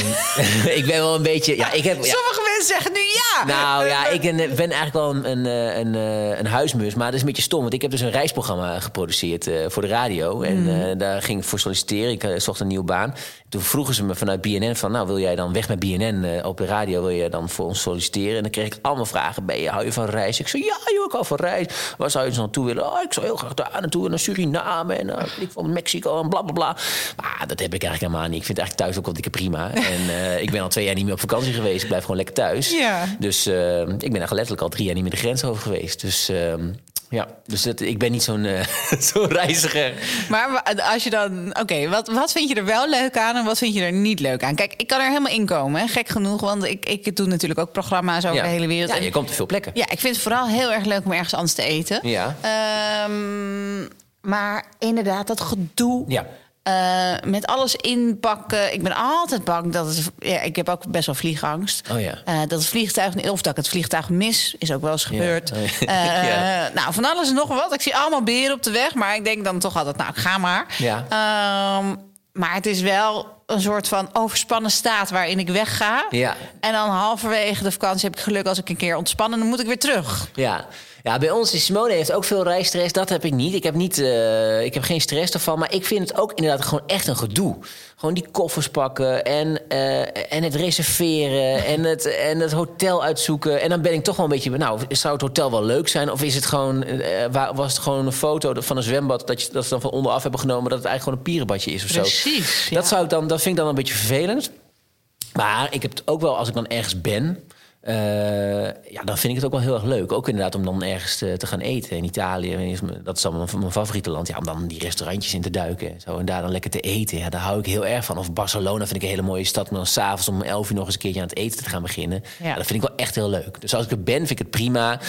*laughs* ik ben wel een beetje... Ja, ik heb, ja, Sommige mensen zeggen nu ja. nou ja, ik ben, ben eigenlijk wel een, een, eh, een, eh, een huismus. Maar dat is een beetje stom. Want ik heb dus een reisprogramma geproduceerd eh, voor de radio. En Mm. eh, daar ging ik voor solliciteren. Ik eh, zocht een nieuwe baan. Toen vroegen ze me vanuit BNN van... nou, wil jij dan weg met BNN eh, op de radio? Wil je dan voor ons solliciteren? En dan kreeg ik allemaal vragen. Ben je, hou je van reizen? Ik zei, ja joh, ik hou van reizen. Waar zou je dus naartoe willen? Oh, ik zou heel graag daar naartoe. Naar Suriname en ik van Mexico en bla bla bla. Maar dat heb ik eigenlijk helemaal niet. Ik vind het eigenlijk thuis ook wel dikke prima. *laughs* En eh, ik ben al twee jaar niet meer op vakantie geweest. Ik blijf gewoon lekker thuis. Ja. Dus eh, ik ben eigenlijk letterlijk al drie jaar niet meer de grens over geweest. Dus ehm, ja, dus dat, ik ben niet zo'n eh, *laughs* zo'n reiziger. Maar als je dan... Oké, wat, wat vind je er wel leuk aan en wat vind je er niet leuk aan? Kijk, ik kan er helemaal in komen, hè, gek genoeg. Want ik, ik doe natuurlijk ook programma's over ja. de hele wereld. Ja, En- je komt op veel plekken. Ja, ik vind het vooral heel erg leuk om ergens anders te eten. Ja. Ehm, maar inderdaad, dat gedoe. Ja. Eh, met alles inpakken. Ik ben altijd bang dat het. Ja, ik heb ook best wel vliegangst. Oh ja. Eh, dat het vliegtuig. Of dat ik het vliegtuig mis. Is ook wel eens gebeurd. Oh ja. *laughs* Eh. Nou, van alles en nog wat. Ik zie allemaal beren op de weg. Maar ik denk dan toch altijd. Nou, ga maar. Ja. Ehm, maar het is wel een soort van overspannen staat waarin ik wegga. Ja. En dan halverwege de vakantie heb ik geluk als ik een keer ontspannen. Dan moet ik weer terug. Ja. Ja, bij ons is Simone heeft ook veel reisstress. Dat heb ik niet. Ik heb, niet, eh, ik heb geen stress ervan. Maar ik vind het ook inderdaad gewoon echt een gedoe. Gewoon die koffers pakken en, eh, en het reserveren en het, en het hotel uitzoeken. En dan ben ik toch wel een beetje... Nou, zou het hotel wel leuk zijn? Of is het gewoon, eh, wa- was het gewoon een foto van een zwembad... dat, je, dat ze dan van onderaf hebben genomen... dat het eigenlijk gewoon een pierenbadje is of zo? Precies, ja. Dat, zou ik dan, dat vind ik dan een beetje vervelend. Maar ik heb het ook wel, als ik dan ergens ben... eh, ja, dan vind ik het ook wel heel erg leuk. Ook inderdaad om dan ergens te, te gaan eten in Italië. Dat is dan mijn, mijn favoriete land. Ja, om dan die restaurantjes in te duiken en zo. En daar dan lekker te eten. Ja, daar hou ik heel erg van. Of Barcelona vind ik een hele mooie stad. Maar dan s'avonds om 11 uur nog eens een keertje aan het eten te gaan beginnen. Ja. Ja. dat vind ik wel echt heel leuk. Dus als ik er ben, vind ik het prima.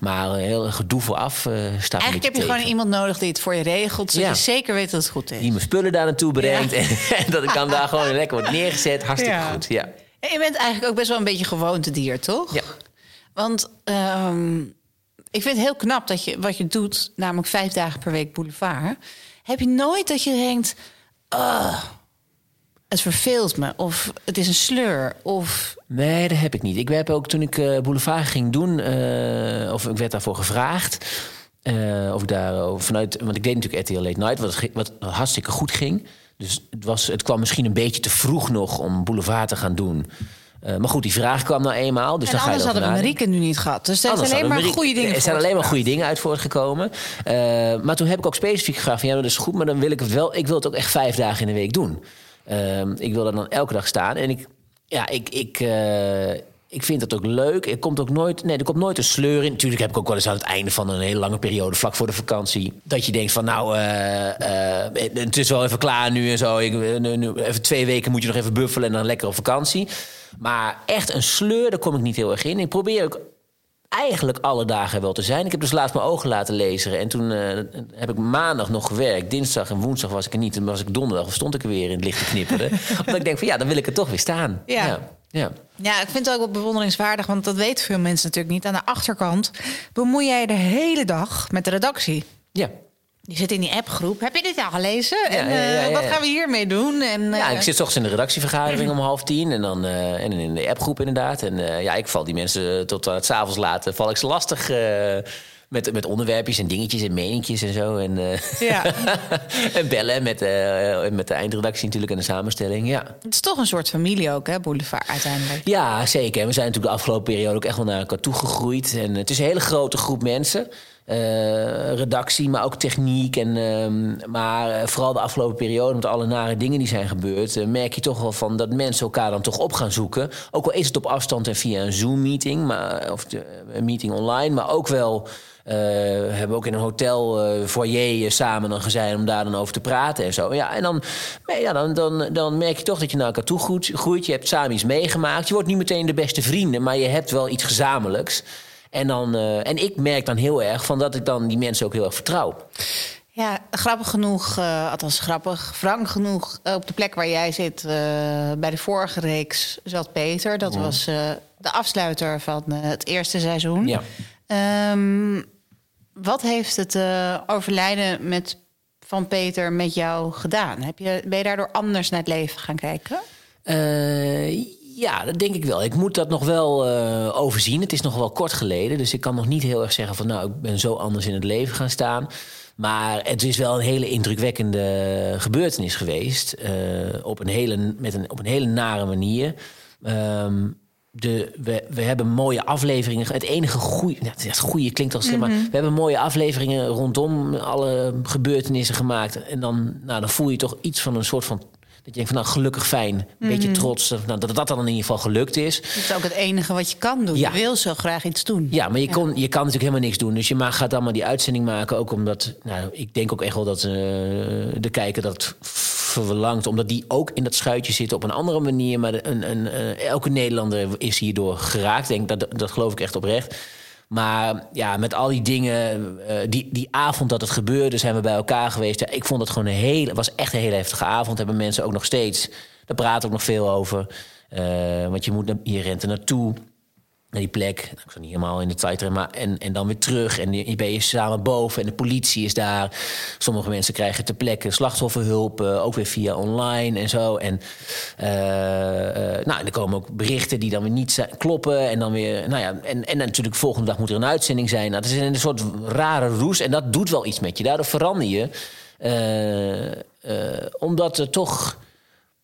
Maar eh, heel gedoe vooraf eh staat Eigenlijk heb je gewoon iemand nodig die het voor je regelt. Zodat Ja. je zeker weet dat het goed is. Die mijn spullen daar naartoe brengt. *laughs* En, dat ik dan daar gewoon lekker wordt neergezet. Hartstikke goed, ja. En je bent eigenlijk ook best wel een beetje gewoontedier, toch? Ja. Want ehm, ik vind het heel knap dat je wat je doet, namelijk vijf dagen per week boulevard. Heb je nooit dat je denkt, "Ah, het verveelt me, of het is een sleur, of Nee, dat heb ik niet. Ik heb ook toen ik eh, Boulevard ging doen, eh, of ik werd daarvoor gevraagd. eh, of ik daar vanuit, want ik deed natuurlijk RTL Late Night, wat, wat hartstikke goed ging. Dus het, was, het kwam misschien een beetje te vroeg nog om Boulevard te gaan doen. Eh, maar goed, die vraag kwam nou eenmaal. Dus en dan ga je anders hadden we. Marieke nu niet gehad. Dus er zijn Anders alleen maar goede dingen. Er zijn alleen maar goede dingen uit voortgekomen. Eh, maar toen heb ik ook specifiek gevraagd: van, ja, dat is goed, maar dan wil ik het wel. Ik wil het ook echt vijf dagen in de week doen. Ehm, ik wil er dan elke dag staan. En ik, ja, ik, ik, eh, ik vind het ook leuk. Er komt ook nooit, nee, er komt nooit een sleur in. Natuurlijk heb ik ook wel eens aan het einde van een hele lange periode, vlak voor de vakantie, dat je denkt van, nou, eh, eh, het is wel even klaar nu en zo. Ik, nu, nu- even twee weken moet je nog even buffelen en dan lekker op vakantie. Maar echt een sleur, daar kom ik niet heel erg in. Ik probeer ook eigenlijk alle dagen wel te zijn. Ik heb dus laatst mijn ogen laten lezen. En toen eh, heb ik maandag nog gewerkt. Dinsdag en woensdag was ik er niet. En was ik donderdag of stond ik er weer in het licht te knipperen. *laughs* Omdat ik denk van ja, dan wil ik er toch weer staan. Ja. Ja. Ja, ik vind het ook wel bewonderingswaardig, want dat weten veel mensen natuurlijk niet. Aan de achterkant bemoei jij de hele dag met de redactie. Ja. Die zit in die appgroep. Heb je dit al gelezen? en ja, ja, eh, ja, wat ja. gaan we hiermee doen? En, Ja, eh, ik zit toch in de redactievergadering *laughs* om half tien. En dan eh, en in de appgroep inderdaad. En ja, ik val die mensen tot aan het s'avonds laten. Val ik ze lastig met, met onderwerpjes en dingetjes en meninkjes en zo. En, eh, Ja. *laughs* en bellen met, eh, met de eindredactie natuurlijk en de samenstelling. Ja. Het is toch een soort familie ook, hè, Boulevard uiteindelijk. Ja, zeker. En we zijn natuurlijk de afgelopen periode ook echt wel naar elkaar toe gegroeid. En het is een hele grote groep mensen. Eh, redactie, maar ook techniek. En, ehm, maar vooral de afgelopen periode, met alle nare dingen die zijn gebeurd, merk je toch wel van dat mensen elkaar dan toch op gaan zoeken. Ook al is het op afstand en via een Zoom-meeting, maar, of de, een meeting online, maar ook wel. Eh, we hebben ook in een hotel eh, foyer eh, samen dan gezijn om daar dan over te praten en zo. Ja, en dan, ja, dan, dan, dan merk je toch dat je naar elkaar toe groeit, groeit. Je hebt samen iets meegemaakt. Je wordt niet meteen de beste vrienden, maar je hebt wel iets gezamenlijks. En, dan, en ik merk dan heel erg van dat ik dan die mensen ook heel erg vertrouw. Ja, grappig genoeg, althans grappig, frank genoeg... op de plek waar jij zit, bij de vorige reeks zat Peter. Dat was de afsluiter van het eerste seizoen. Ja. Ehm, wat heeft het eh, overlijden met, van Peter met jou gedaan? Heb je, ben je daardoor anders naar het leven gaan kijken? Eh, ja, dat denk ik wel. Ik moet dat nog wel eh, overzien. Het is nog wel kort geleden, dus ik kan nog niet heel erg zeggen van nou, ik ben zo anders in het leven gaan staan. Maar het is wel een hele indrukwekkende gebeurtenis geweest. op, een hele, met een, op een hele nare manier. Ehm, de, we, we hebben mooie afleveringen. Het enige goede, ja, het goede klinkt als maar we hebben mooie afleveringen rondom alle gebeurtenissen gemaakt. En dan, nou, dan voel je toch iets van een soort van. Dat je denkt van nou gelukkig fijn, een beetje trots. dat- Nou, dat dat dan in ieder geval gelukt is. Het is ook het enige wat je kan doen. Ja. Je wil zo graag iets doen. Ja, maar je, kon, je kan natuurlijk helemaal niks doen. Dus je ma- gaat dan maar die uitzending maken. Ook omdat, nou, ik denk ook echt wel dat eh, de kijker dat verlangt. Omdat die ook in dat schuitje zit op een andere manier. Maar een, een, eh, elke Nederlander is hierdoor geraakt. Denk, dat, dat geloof ik echt oprecht. Maar ja, met al die dingen, eh, die, die avond dat het gebeurde, zijn we bij elkaar geweest. Ja, ik vond het gewoon een hele, was echt een hele heftige avond. Hebben mensen ook nog steeds. Daar praten ook nog veel over. Eh, want je, moet, naar- je rent er naartoe die plek. Nou, Ik zal niet helemaal in de tijd maar en, en dan weer terug. En je ben je samen boven en de politie is daar. Sommige mensen krijgen ter plekke slachtofferhulp, eh, ook weer via online en zo. En eh, eh, nou, er komen ook berichten die dan weer niet kloppen. En dan weer, nou ja, en, en natuurlijk volgende dag moet er een uitzending zijn. Nou, het is een soort rare roes en dat doet wel iets met je. Daardoor verander je. Omdat er toch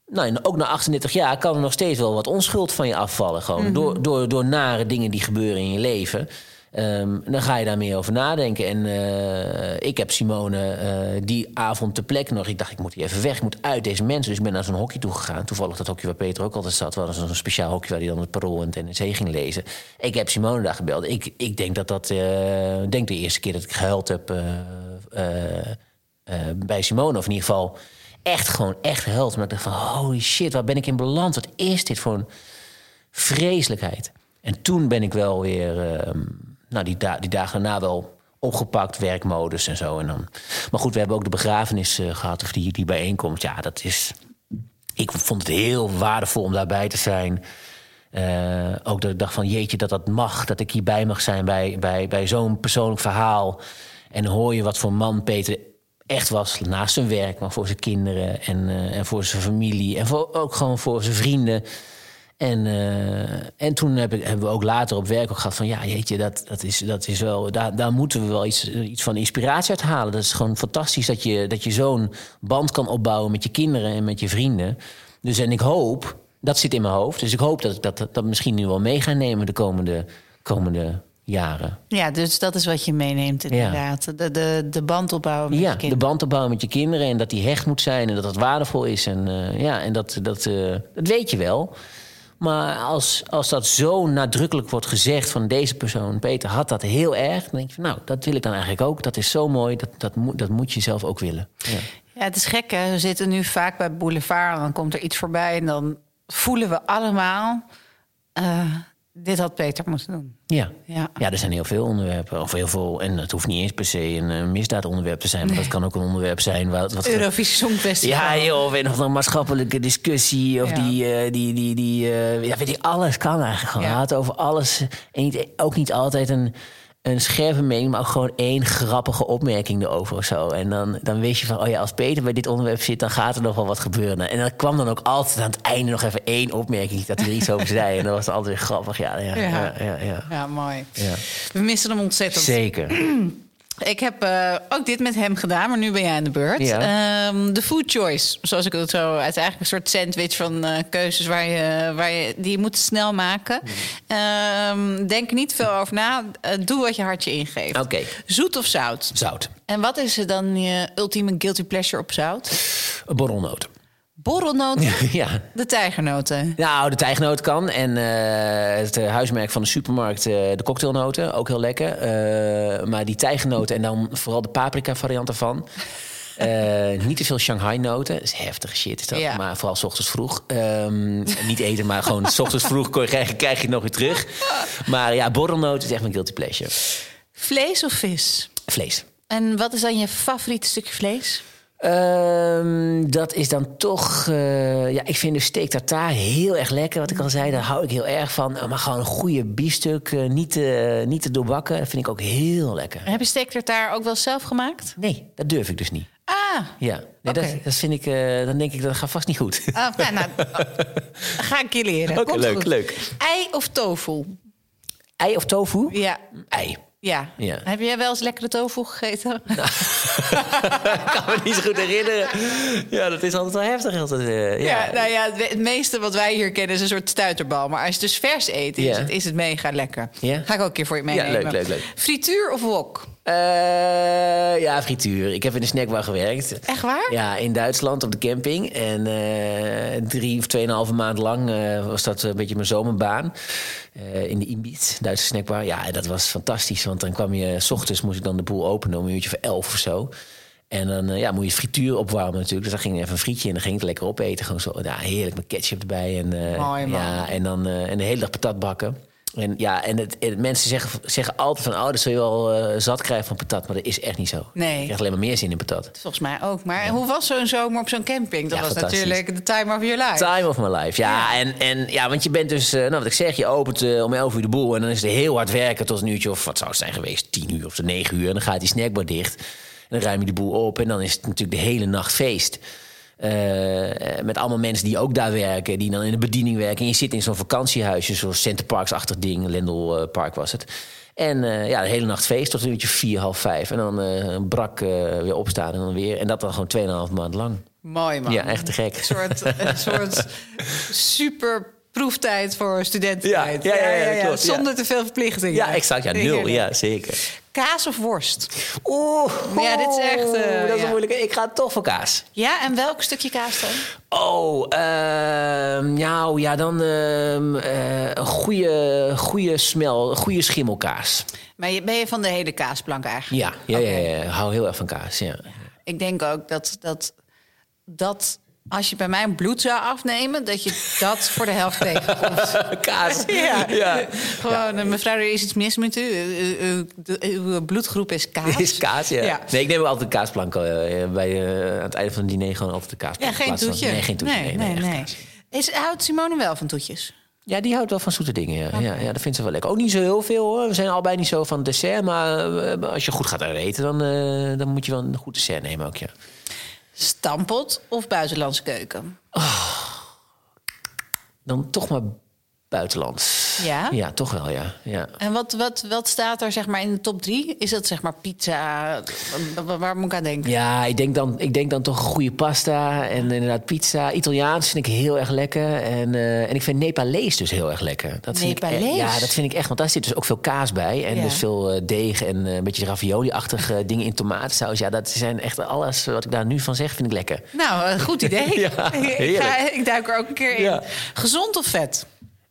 nou, ook na 38 jaar kan er nog steeds wel wat onschuld van je afvallen. Gewoon door, door, door nare dingen die gebeuren in je leven. Ehm, dan ga je daar meer over nadenken. En eh, ik heb Simone eh, die avond ter plek nog. Ik dacht, ik moet hier even weg. Ik moet uit deze mensen. Dus ik ben naar zo'n hockey toe gegaan. Toevallig dat hockey waar Peter ook altijd zat. was zo'n speciaal hockey waar hij dan het parool en het NEC ging lezen. Ik heb Simone daar gebeld. Ik, ik denk dat dat. eh, denk de eerste keer dat ik gehuild heb bij Simone. Of in ieder geval echt gewoon echt gehuild. Maar ik dacht van, holy shit, waar ben ik in beland? Wat is dit voor een vreselijkheid? En toen ben ik wel weer, ehm, nou, die, die dagen daarna wel opgepakt, werkmodus en zo. En dan, maar goed, we hebben ook de begrafenis eh, gehad, of die, die bijeenkomst. Ja, dat is. Ik vond het heel waardevol om daarbij te zijn. Eh, ook dat ik dacht van jeetje, dat dat mag, dat ik hierbij mag zijn bij, bij, bij zo'n persoonlijk verhaal. En hoor je wat voor man Peter echt was naast zijn werk, maar voor zijn kinderen en, eh, en voor zijn familie en voor, ook gewoon voor zijn vrienden. En, eh, en toen heb ik, hebben we ook later op werk ook gehad van... ja, jeetje, dat, dat, is, dat is wel... Daar, daar moeten we wel iets, iets van inspiratie uit halen. Dat is gewoon fantastisch dat je, dat je zo'n band kan opbouwen... met je kinderen en met je vrienden. Dus en ik hoop, dat zit in mijn hoofd... dus ik hoop dat ik dat, dat, misschien nu wel mee ga nemen de komende, komende jaren. Ja, dus dat is wat je meeneemt inderdaad. De, de, de band opbouwen met ja, je de kinderen. band opbouwen met je kinderen... en dat die hecht moet zijn en dat dat waardevol is. En, eh, ja, en dat, dat, eh, dat weet je wel... Maar als, als dat zo nadrukkelijk wordt gezegd van deze persoon, Peter had dat heel erg, dan denk je van nou, dat wil ik dan eigenlijk ook. Dat is zo mooi, dat, dat, moet, dat moet je zelf ook willen. Ja. Ja, het is gek hè. We zitten nu vaak bij Boulevard en dan komt er iets voorbij... en dan voelen we allemaal... eh, dit had Peter moeten doen. Ja. Ja. ja, er zijn heel veel onderwerpen. Of heel veel, en het hoeft niet eens per se een eh, misdaadonderwerp te zijn. Maar dat kan ook een onderwerp zijn. Wat, wat Eurovisie Songfestival. Ja, joh, of een of een maatschappelijke discussie. Of Ja. die, eh, die, die, die eh, ja, weet je, alles kan eigenlijk gewoon. Ja. Over alles. En niet, ook niet altijd een, een scherpe mening, maar ook gewoon één grappige opmerking erover of zo. En dan, dan wist je van, oh ja, als Peter bij dit onderwerp zit, dan gaat er nog wel wat gebeuren. En dan kwam dan ook altijd aan het einde nog even één opmerking dat hij er iets over zei. En dat was altijd weer grappig. Ja, ja, Ja. ja, ja, ja. Ja, mooi. Ja. We missen hem ontzettend. Zeker. *clears throat* Ik heb eh, ook dit met hem gedaan, maar nu ben jij aan de beurt. Ja. Ehm, de food choice, zoals ik het zo... Het is eigenlijk een soort sandwich van eh, keuzes waar je, waar je, die je moet snel maken. Ehm, denk niet veel over na. Eh, doe wat je hartje ingeeft. Oké. Zoet of zout? Zout. En wat is dan je ultieme guilty pleasure op zout? Borrelnoten. Borrelnoten? *laughs* ja. De tijgernoten. Nou, de tijgnoot kan. En eh, het eh, huismerk van de supermarkt, eh, de cocktailnoten, ook heel lekker. Maar die tijgennoten en dan vooral de paprika variant ervan. *laughs* Niet te veel Shanghai-noten. Dat is heftige shit. Is dat. Ja. Maar vooral s ochtends vroeg. Ehm, niet eten, maar gewoon s ochtends vroeg krijg, krijg je het nog weer terug. Maar ja, borrelnoten is echt mijn guilty pleasure. Vlees of vis? Vlees. En wat is dan je favoriete stukje vlees? Ehm, dat is dan toch... eh, ja, ik vind de steak tartare heel erg lekker. Wat ik al zei, daar hou ik heel erg van. Maar gewoon een goede biefstuk, eh, niet, te, niet te doorbakken. Dat vind ik ook heel lekker. Heb je steak tartare ook wel zelf gemaakt? Nee, dat durf ik dus niet. Ah, Ja, nee, dat, dat vind ik... eh, dan denk ik, dat gaat vast niet goed. ah, nou, nou, *laughs* oh, ga ik je leren. Oké, leuk, goed. leuk. Ei of tofu? Ei of tofu? Ja, Ei. Ja. Ja. Heb jij wel eens lekkere tofu gegeten? *laughs* *laughs* Ik kan me niet zo goed herinneren. Ja, dat is altijd wel heftig. Altijd, eh, Ja, ja. nou ja, het, het meeste wat wij hier kennen is een soort stuiterbal. Maar als je het dus vers eet, is, Ja. het, is het mega lekker. Ja? Ga ik ook een keer voor je meenemen. leuk, leuk, leuk. Frituur of wok? Eh, ja, frituur. Ik heb in de snackbar gewerkt. Echt waar? Ja, in Duitsland op de camping. En eh, drie of tweeënhalve maand lang eh, was dat een beetje mijn zomerbaan. In de Imbiet, Duitse snackbar. Ja, dat was fantastisch. Want dan kwam je, s ochtends moest ik dan de boel openen om een uurtje voor elf of zo. En dan ja, moet je frituur opwarmen natuurlijk. Dus dan ging even een frietje en dan ging ik het lekker opeten. Gewoon zo, ja, heerlijk met ketchup erbij. En, Mooi, man. ja, en dan en de hele dag patat bakken. En ja, en het, en mensen zeggen, zeggen altijd van... oh, dat zul je wel eh, zat krijgen van patat. Maar dat is echt niet zo. Nee. Je krijgt alleen maar meer zin in patat. Volgens mij ook. Maar hoe was zo'n zomer op zo'n camping? Dat Ja, was natuurlijk de time of your life. Time of my life. Ja, En, en ja, want je bent dus, eh, nou wat ik zeg, je opent eh, om 11 uur de boel. En dan is het heel hard werken tot een uurtje of wat zou het zijn geweest? 10 uur of 9 uur. En dan gaat die snackbar dicht. En dan ruim je de boel op. En dan is het natuurlijk de hele nacht feest. Eh, met allemaal mensen die ook daar werken, die dan in de bediening werken. En je zit in zo'n vakantiehuisje, zo'n Centerparks-achtig ding. Lendel eh, Park was het. En eh, ja, de hele nacht feest tot een uurtje vier, half vijf. En dan brak weer opstaan en dan weer. En dat dan gewoon 2,5 maand lang. Mooi man. Ja, echt te gek. Een soort, een soort super proeftijd voor studententijd. Ja, ja, ja, klopt, ja. Zonder te veel verplichtingen. Ja, exact. Ja, nul. Ja, zeker. Kaas of worst? Oeh, Ja, dit is echt, eh, dat is ja. een moeilijke. Ik ga toch voor kaas. Ja, en welk stukje kaas dan? Oh, ehm nou ja, dan ehm, eh, een goede, goede smel, goede schimmelkaas. Maar je- ben je van de hele kaasplank eigenlijk? Ja, ja, ja, ja, hou heel erg van kaas. Ja. Ik denk ook dat, dat, dat als je bij mij een bloed zou afnemen... dat je dat voor de helft tegenkomt. *laughs* kaas. Ja. ja. Gewoon, eh, mevrouw, er is iets mis met u. U- u- u- Uw bloedgroep is kaas. Is kaas, ja. Ja. Nee, ik neem altijd een kaasplank. eh, bij, eh, aan het einde van het diner gewoon altijd de Ja, kaasplank. geen plaats van- toetje. Nee, geen toetje. Nee, Nee, nee. Is, houdt Simone wel van toetjes? Ja, die houdt wel van zoete dingen. Ja. Ja, ja, dat vindt ze wel lekker. Ook niet zo heel veel hoor. We zijn allebei niet zo van dessert. Maar eh, als je goed gaat eten, dan, eh, dan moet je wel een goed dessert nemen ook, ja. Stampot of buitenlandse keuken? Dan toch maar buitenlands. Ja? Ja, toch wel, ja. ja. En wat, wat, wat staat er zeg maar in de top drie? Is dat zeg maar pizza? Wa- wa- Waar moet ik aan denken? Ja, ik denk, dan, ik denk dan toch een goede pasta en inderdaad pizza. Italiaans vind ik heel erg lekker. En, eh, en ik vind Nepalees dus heel erg lekker. Dat vind ik e- Nepalees? ja, dat vind ik echt. Want daar zit dus ook veel kaas bij. En Ja. dus veel eh, deeg en eh, een beetje ravioli-achtige *laughs* dingen in tomatensaus. Ja, dat zijn echt alles wat ik daar nu van zeg, vind ik lekker. Nou, een goed idee. *laughs* Ja, ik, ga, ik duik er ook een keer in. Ja. Gezond of vet?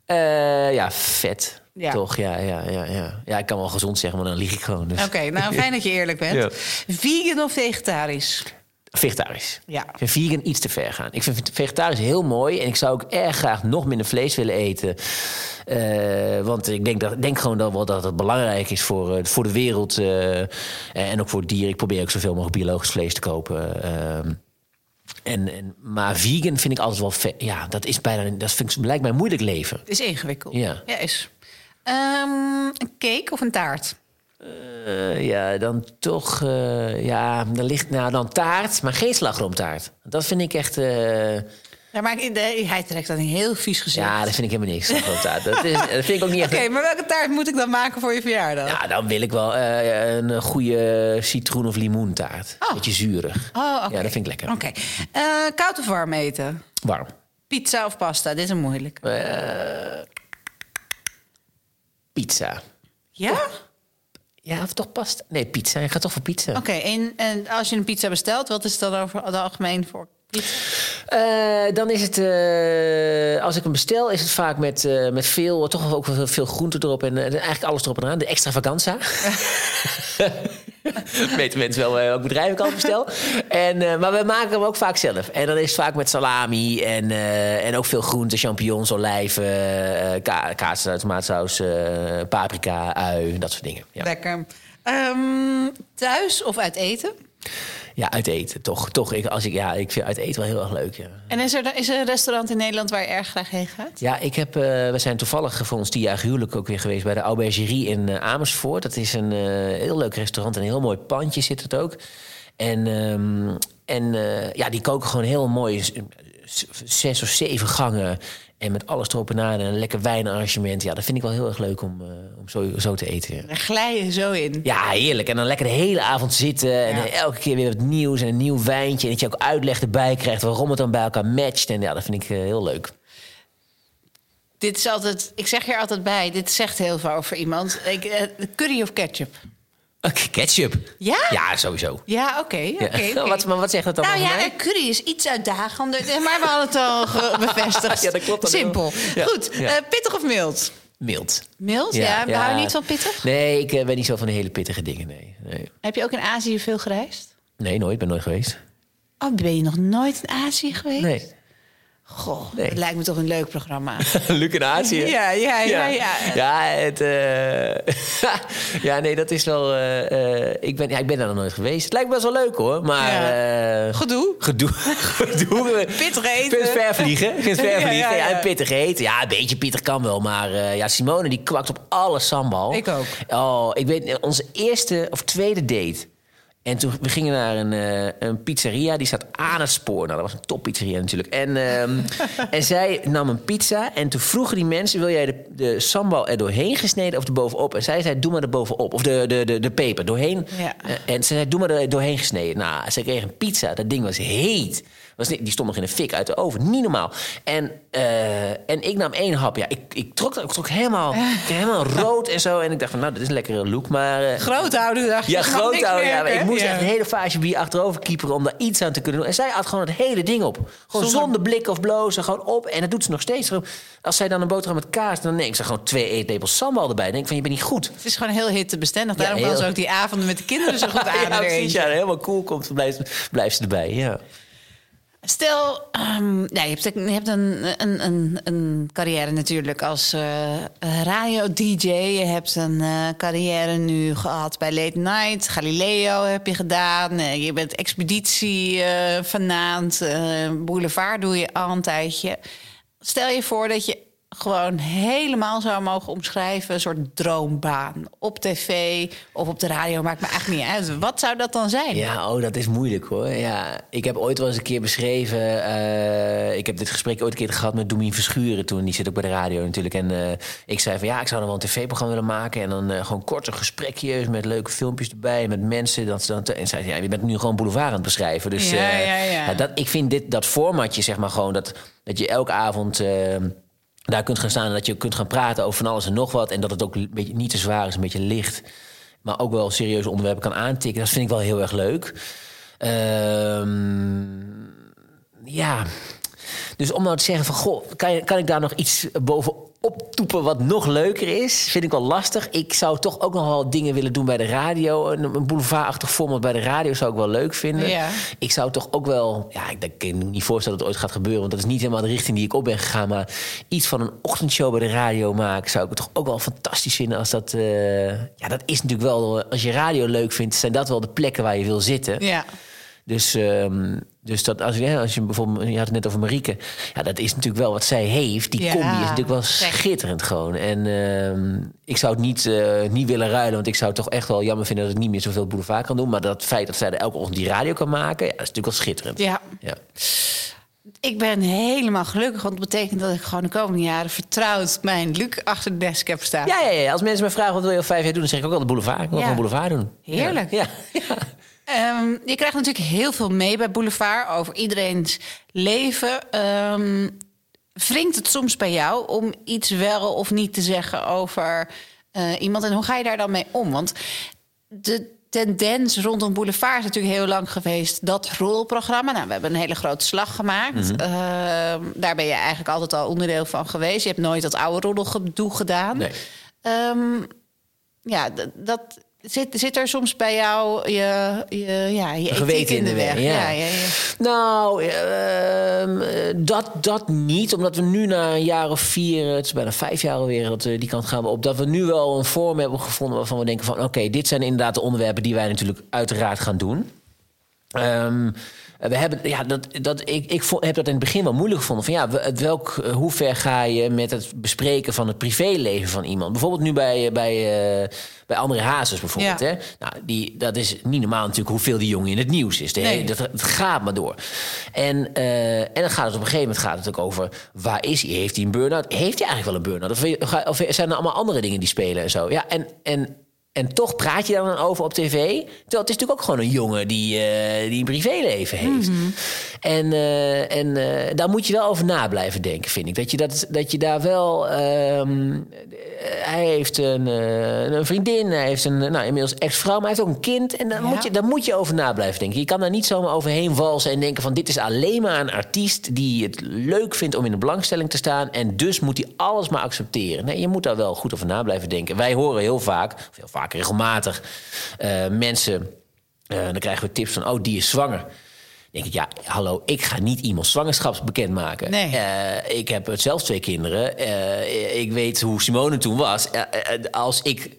Eh, ja, vet. Ja. Toch, ja, ja, ja, ja. Ja, ik kan wel gezond zeggen, maar dan lieg ik gewoon. Dus. Oké, nou fijn dat je eerlijk bent. *laughs* Ja. Vegan of vegetarisch? Vegetarisch. Ja. Ik vind vegan iets te ver gaan. Ik vind vegetarisch heel mooi. En ik zou ook erg graag nog minder vlees willen eten. Eh, want ik denk, dat, denk gewoon dat, wel dat het belangrijk is voor, eh, voor de wereld. eh, en ook voor het dier. Ik probeer ook zoveel mogelijk biologisch vlees te kopen. En, en, maar vegan vind ik altijd wel... Ja, dat is bijna... Dat vind ik, lijkt mij moeilijk leven. Het is ingewikkeld. Ja. ja is. Ehm, een cake of een taart? Eh, ja, dan toch... eh, ja, dan ligt nou dan taart, maar geen slagroomtaart. Dat vind ik echt... eh, Ja, maar hij trekt dan een heel vies gezicht. ja, dat vind ik helemaal niks. slagroomtaart. Dat, is, dat vind ik ook niet echt... Oké, maar welke taart moet ik dan maken voor je verjaardag? Ja, dan wil ik wel eh, een goede citroen- of limoentaart. Oh. Beetje zuurig. Oh. Ja, dat vind ik lekker. Oké. Eh, koud of warm eten? Warm. Pizza of pasta? Dit is een moeilijk. Eh, pizza. Ja? Ja, of toch pasta? Nee, pizza. Ik ga toch voor pizza. Oké, en, en als je een pizza bestelt, wat is dan over het algemeen voor Eh, dan is het, eh, als ik hem bestel, is het vaak met, eh, met veel, toch ook wel veel groente erop en eigenlijk alles erop en aan. De extravaganza. *laughs* *laughs* Weten mensen wel welk bedrijf ik al bestel. En, eh, maar we maken hem ook vaak zelf. En dan is het vaak met salami en, eh, en ook veel groenten, champignons, olijven, eh ka kaas, tomaatsaus, eh, paprika, ui, dat soort dingen. Ja, Lekker. Ehm, thuis of uit eten? Ja uit eten, toch. toch ik, als ik, ja, ik vind uit eten wel heel erg leuk, ja. En is er, is er een restaurant in Nederland waar je erg graag heen gaat? Ja, ik heb, eh, we zijn toevallig voor ons tienjarige huwelijk ook weer geweest bij de Aubergerie in eh, Amersfoort. Dat is een eh, heel leuk restaurant en een heel mooi pandje zit het ook. En, ehm, en ja, die koken gewoon heel mooi, zes of zeven gangen. En met alles erop en aan en een lekker wijnarrangement. Ja, dat vind ik wel heel erg leuk om, eh, om zo, zo te eten. ja. Daar glij je zo in. Ja, heerlijk. En dan lekker de hele avond zitten. En Ja. elke keer weer wat nieuws en een nieuw wijntje. En dat je ook uitleg erbij krijgt waarom het dan bij elkaar matcht. En ja, dat vind ik eh, heel leuk. Dit is altijd, ik zeg hier altijd bij, dit zegt heel veel over iemand. Ik, eh, curry of ketchup? Ketchup. Ja? Ja, sowieso. Ja, oké. Ja. oké. Wat, maar wat zegt dat dan Nou over ja, mij? curry is iets uitdagender. Maar we hadden het al ge- *laughs* bevestigd. Ja, dat klopt dan Simpel. wel. Ja. Goed, Ja. eh, pittig of mild? Mild. Mild? Ja, we houden niet van pittig. Nee, ik eh, ben niet zo van de hele pittige dingen, nee. Nee, Heb je ook in Azië veel gereisd? nee nooit. ben nooit geweest. Oh, ben je nog nooit in Azië geweest? Nee. Goh, Nee. dat lijkt me toch een leuk programma. *laughs* Luc in Azië. Ja, ja, ja, ja. Ja, het, eh, *laughs* ja, nee, dat is wel... eh, eh, ik, ben, ja, ik ben daar nog nooit geweest. Het lijkt me best wel leuk, hoor. Maar... Ja. Gedoe? Gedoe. *laughs* Gedoe. Pittig eten. vind het ver vliegen. Het ver Ja, vliegen. en pittig eten. Ja, een beetje pittig kan wel. Maar ja, Simone die kwakt op alle sambal. Ik ook. Oh, ik weet, onze eerste of tweede date. En toen we gingen naar een, eh, een pizzeria, die staat aan het spoor. Nou, dat was een toppizzeria natuurlijk. En, ehm, *laughs* en zij nam een pizza en toen vroegen die mensen... wil jij de, de sambal er doorheen gesneden of erbovenop? En zij zei, doe maar er bovenop. Of de, de, de, de peper doorheen. Ja. Eh, en ze zei, doe maar er doorheen gesneden. Nou, ze kreeg een pizza, dat ding was heet. Was niet, die stond nog in een fik uit de oven, niet normaal. En, eh, en ik nam één hap. Ja, ik, ik, trok, ik trok helemaal, helemaal rood en zo. En ik dacht van, nou, dit is een lekkere look. Maar eh, je. ja, Dat groot. Ja, ik moest Ja. echt een hele vaasje bier achterover kieperen om daar iets aan te kunnen doen. En zij had gewoon het hele ding op. Gewoon Zonder- zonder, blik of blozen, gewoon op. En dat doet ze nog steeds. Als zij dan een boterham met kaas, dan neemt ze gewoon twee eetlepels sambal erbij. Dan denk ik van, je bent niet goed. Het is gewoon heel hittebestendig. Ja, Daarom heel- ze ook die avonden met de kinderen zo goed aan. *laughs* ja, precies. Ja, helemaal cool komt, blijft, blijft ze erbij. Ja. Stel, ehm, ja, je hebt, je hebt een, een, een, carrière natuurlijk als eh, radio-dj. Je hebt een eh, carrière nu gehad bij Late Night. Galileo heb je gedaan. Eh, je bent expeditie eh, Boulevard doe je al een tijdje. Stel je voor dat je gewoon helemaal zou mogen omschrijven... een soort droombaan op tv of op de radio. Maakt me eigenlijk niet uit. Wat zou dat dan zijn? Ja, oh, dat is moeilijk hoor. Ja, ik heb ooit wel eens een keer beschreven. eh, ik heb dit gesprek ooit een keer gehad met Domien Verschuren toen. Die zit ook bij de radio natuurlijk. En eh, ik zei van ja, ik zou dan wel een tv-programma willen maken. En dan eh, gewoon korte gesprekjes met leuke filmpjes erbij. Met mensen. Dat, ze dan en zei ze, ja, je bent nu gewoon boulevard aan het beschrijven. Dus Ja, ja, ja. dat, ik vind dit, dat formatje, zeg maar gewoon. Dat, dat je elke avond. Daar kunt gaan staan en dat je kunt gaan praten over van alles en nog wat. En dat het ook een beetje niet te zwaar is, een beetje licht. Maar ook wel serieuze onderwerpen kan aantikken. Dat vind ik wel heel erg leuk. Ehm, ja, Dus om nou te zeggen van, goh, kan, je, kan ik daar nog iets bovenop toepen wat nog leuker is? Vind ik wel lastig. Ik zou toch ook nog wel dingen willen doen bij de radio. Een, een boulevardachtig format bij de radio zou ik wel leuk vinden. Ja. Ik zou toch ook wel, ja, ik, ik kan me niet voorstellen dat het ooit gaat gebeuren, want dat is niet helemaal de richting die ik op ben gegaan. Maar iets van een ochtendshow bij de radio maken, zou ik het toch ook wel fantastisch vinden als dat. eh, ja, dat is natuurlijk wel, als je radio leuk vindt, zijn dat wel de plekken waar je wil zitten. Ja. Dus, ehm, dus dat als, je, als je bijvoorbeeld, je had het net over Marieke, ja, dat is natuurlijk wel wat zij heeft. Die Ja, combi is natuurlijk wel schitterend gewoon. En ehm, ik zou het niet, eh, niet willen ruilen, want ik zou het toch echt wel jammer vinden dat ik niet meer zoveel boulevard kan doen. Maar dat feit dat zij er elke ochtend die radio kan maken, ja, dat is natuurlijk wel schitterend. ja. Ja. Ik ben helemaal gelukkig, want dat betekent dat ik gewoon de komende jaren vertrouwd mijn Luc achter de desk heb staan. Ja, ja, ja, als mensen me vragen wat wil je over vijf jaar doen, dan zeg ik ook wel de boulevard. Ik wil Ja. boulevard doen. Heerlijk. Ja. ja. Ehm, je krijgt natuurlijk heel veel mee bij Boulevard over iedereen's leven. Ehm wringt het soms bij jou om iets wel of niet te zeggen over eh, iemand? En hoe ga je daar dan mee om? Want de tendens rondom Boulevard is natuurlijk heel lang geweest. Dat rolprogramma. Nou, we hebben een hele grote slag gemaakt. Ehm, daar ben je eigenlijk altijd al onderdeel van geweest. Je hebt nooit dat oude roddelgedoe gedaan. Nee. Ja, dat zit, zit er soms bij jou je, je, ja, je geweten in de weg. ja. Ja, ja, ja. Nou, ehm, eh, dat, dat niet. Omdat we nu na een jaar of vier, het is bijna vijf jaar alweer dat we die kant gaan we op. Dat we nu wel een vorm hebben gevonden waarvan we denken van oké, dit zijn inderdaad de onderwerpen die wij natuurlijk uiteraard gaan doen. Ehm, we hebben, ja, dat, dat, ik, ik heb dat in het begin wel moeilijk gevonden. Van ja, het welk, eh, hoe ver ga je met het bespreken van het privéleven van iemand? Bijvoorbeeld nu bij, eh, bij, eh, bij André Hazes bijvoorbeeld. Ja. Hè? Nou, die, dat is niet normaal natuurlijk hoeveel die jongen in het nieuws is. De Nee. hele- dat, het gaat maar door. En, en dan gaat het op een gegeven moment gaat het ook over... waar is hij? Heeft hij een burn-out? Heeft hij eigenlijk wel een burn-out? Of, of zijn er allemaal andere dingen die spelen en zo? Ja, en... en en toch praat je daar dan over op tv. Terwijl het is natuurlijk ook gewoon een jongen die, eh, die een privéleven heeft. En, eh, en eh, daar moet je wel over na blijven denken, vind ik. Dat je, dat, dat je daar wel. ehm, eh, hij heeft een, een vriendin, hij heeft een nou, inmiddels ex-vrouw, maar hij heeft ook een kind. En daar, Ja. moet je, daar moet je over na blijven denken. Je kan daar niet zomaar overheen walsen en denken: van dit is alleen maar een artiest die het leuk vindt om in de belangstelling te staan. En dus moet hij alles maar accepteren. Nee, je moet daar wel goed over na blijven denken. Wij horen heel vaak, of heel vaak regelmatig, eh, mensen. eh, dan krijgen we tips van: oh, die is zwanger denk ik, ja, hallo, ik ga niet iemands zwangerschap bekendmaken. Nee. Eh, ik heb zelf twee kinderen. Ik weet hoe Simone toen was. Als ik...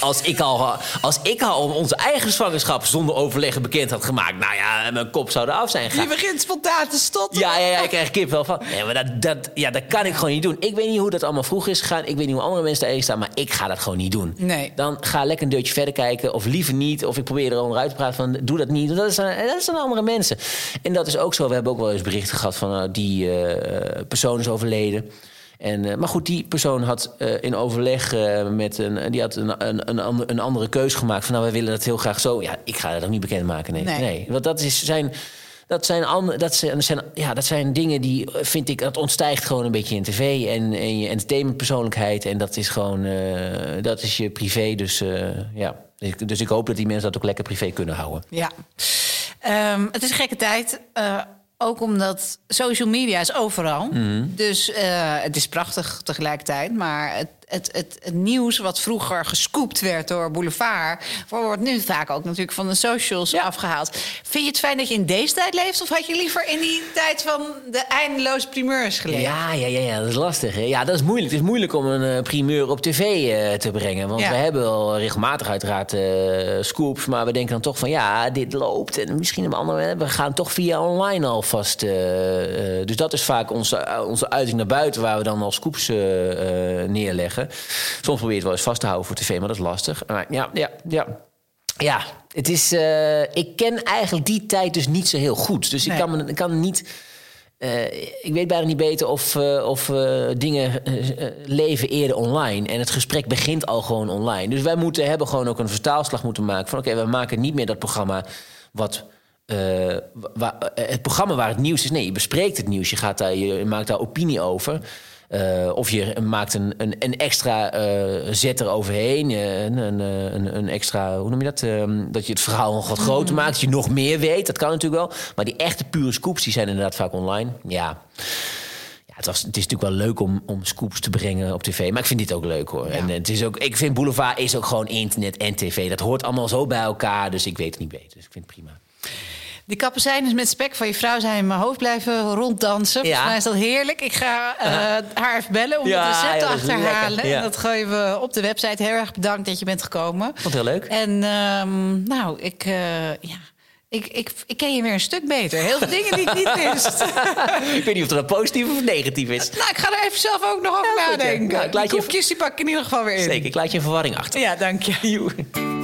Als ik, al, als ik al onze eigen zwangerschap zonder overleggen bekend had gemaakt... nou ja, mijn kop zou eraf zijn gegaan. Je begint spontaan te stotteren. Ja, ja, ja, ik krijg kip wel van. Nee, maar dat, dat, ja, dat kan ik gewoon niet doen. Ik weet niet hoe dat allemaal vroeger is gegaan. Ik weet niet hoe andere mensen daarin staan, maar ik ga dat gewoon niet doen. Nee. Dan ga lekker een deurtje verder kijken, of liever niet. Of ik probeer er onderuit te praten van, doe dat niet. Dat is, aan, dat is aan andere mensen. En dat is ook zo. We hebben ook wel eens berichten gehad van, nou, die eh, persoon is overleden. En, eh, maar goed, die persoon had eh, in overleg eh, met een... die had een, een, een, ander- een andere keus gemaakt. Van, nou, wij willen dat heel graag zo. Ja, ik ga dat ook niet bekendmaken. Nee, Nee. nee. Want dat is zijn... Dat zijn, ander, dat, zijn, zijn, ja, dat zijn dingen die, vind ik, dat ontstijgt gewoon een beetje in tv en, en je entertainmentpersoonlijkheid. En dat is gewoon, dat is je privé. Dus ja, dus ik, dus ik hoop dat die mensen dat ook lekker privé kunnen houden. Ja. Ehm, het is een gekke tijd. Ook omdat social media is overal. Dus eh, het is prachtig tegelijkertijd. Maar het, het, het, het nieuws wat vroeger gescoopt werd door Boulevard... wordt nu vaak ook natuurlijk van de socials afgehaald. Vind je het fijn dat je in deze tijd leeft? Of had je liever in die tijd van de eindeloze primeurs geleefd? Ja, ja, ja, ja, dat is lastig. Hè? Ja, dat is moeilijk. Het is moeilijk om een eh, primeur op tv eh, te brengen. Want Ja. we hebben wel regelmatig uiteraard eh, scoops. Maar we denken dan toch van ja, dit loopt. En misschien een andere. We gaan toch via online alvast. dus dat is vaak onze, onze uiting naar buiten waar we dan al scoops eh, Soms probeer je het wel eens vast te houden voor tv, maar dat is lastig. Maar ja, ja, ja. Ja, het is. eh, ik ken eigenlijk die tijd dus niet zo heel goed. Dus Nee. ik kan, me, ik kan niet. eh, ik weet bijna niet beter of, eh, of dingen leven eerder online. En het gesprek begint al gewoon online. Dus wij moeten, hebben gewoon ook een vertaalslag moeten maken. Van oké, we maken niet meer dat programma wat. wa- wa- het programma waar het nieuws is. Nee, je bespreekt het nieuws. Je, gaat daar, je maakt daar opinie over. Eh, of je maakt een, een, een extra uh, zet eroverheen. Uh, een, een, een, een, extra, hoe noem je dat? Ehm, dat je het verhaal nog wat groter maakt. Dat je nog meer weet. Dat kan natuurlijk wel. Maar die echte pure scoops die zijn inderdaad vaak online. Ja. ja het, was, het is natuurlijk wel leuk om, om scoops te brengen op tv. Maar ik vind dit ook leuk hoor. En het is ook, ik vind Boulevard is ook gewoon internet en tv. Dat hoort allemaal zo bij elkaar. Dus ik weet het niet beter. Dus ik vind het prima. Die kapazijnen met spek van je vrouw zijn in mijn hoofd blijven ronddansen. Volgens mij is dat heerlijk. Ik ga uh, haar even bellen om ja, het recept te achterhalen. En dat gooien we op de website. Heel erg bedankt dat je bent gekomen. Vond heel leuk. En um, nou, ik... Uh, ja. Ik, ik, ik ken je weer een stuk beter. Heel veel dingen die ik niet wist. *laughs* ik weet niet of dat positief of negatief is. Nou, ik ga er even zelf ook nog over nadenken. Nou, ik laat die koekjes die pak ik in ieder geval weer in. Zeker, ik laat je een verwarring achter. Ja, dank je.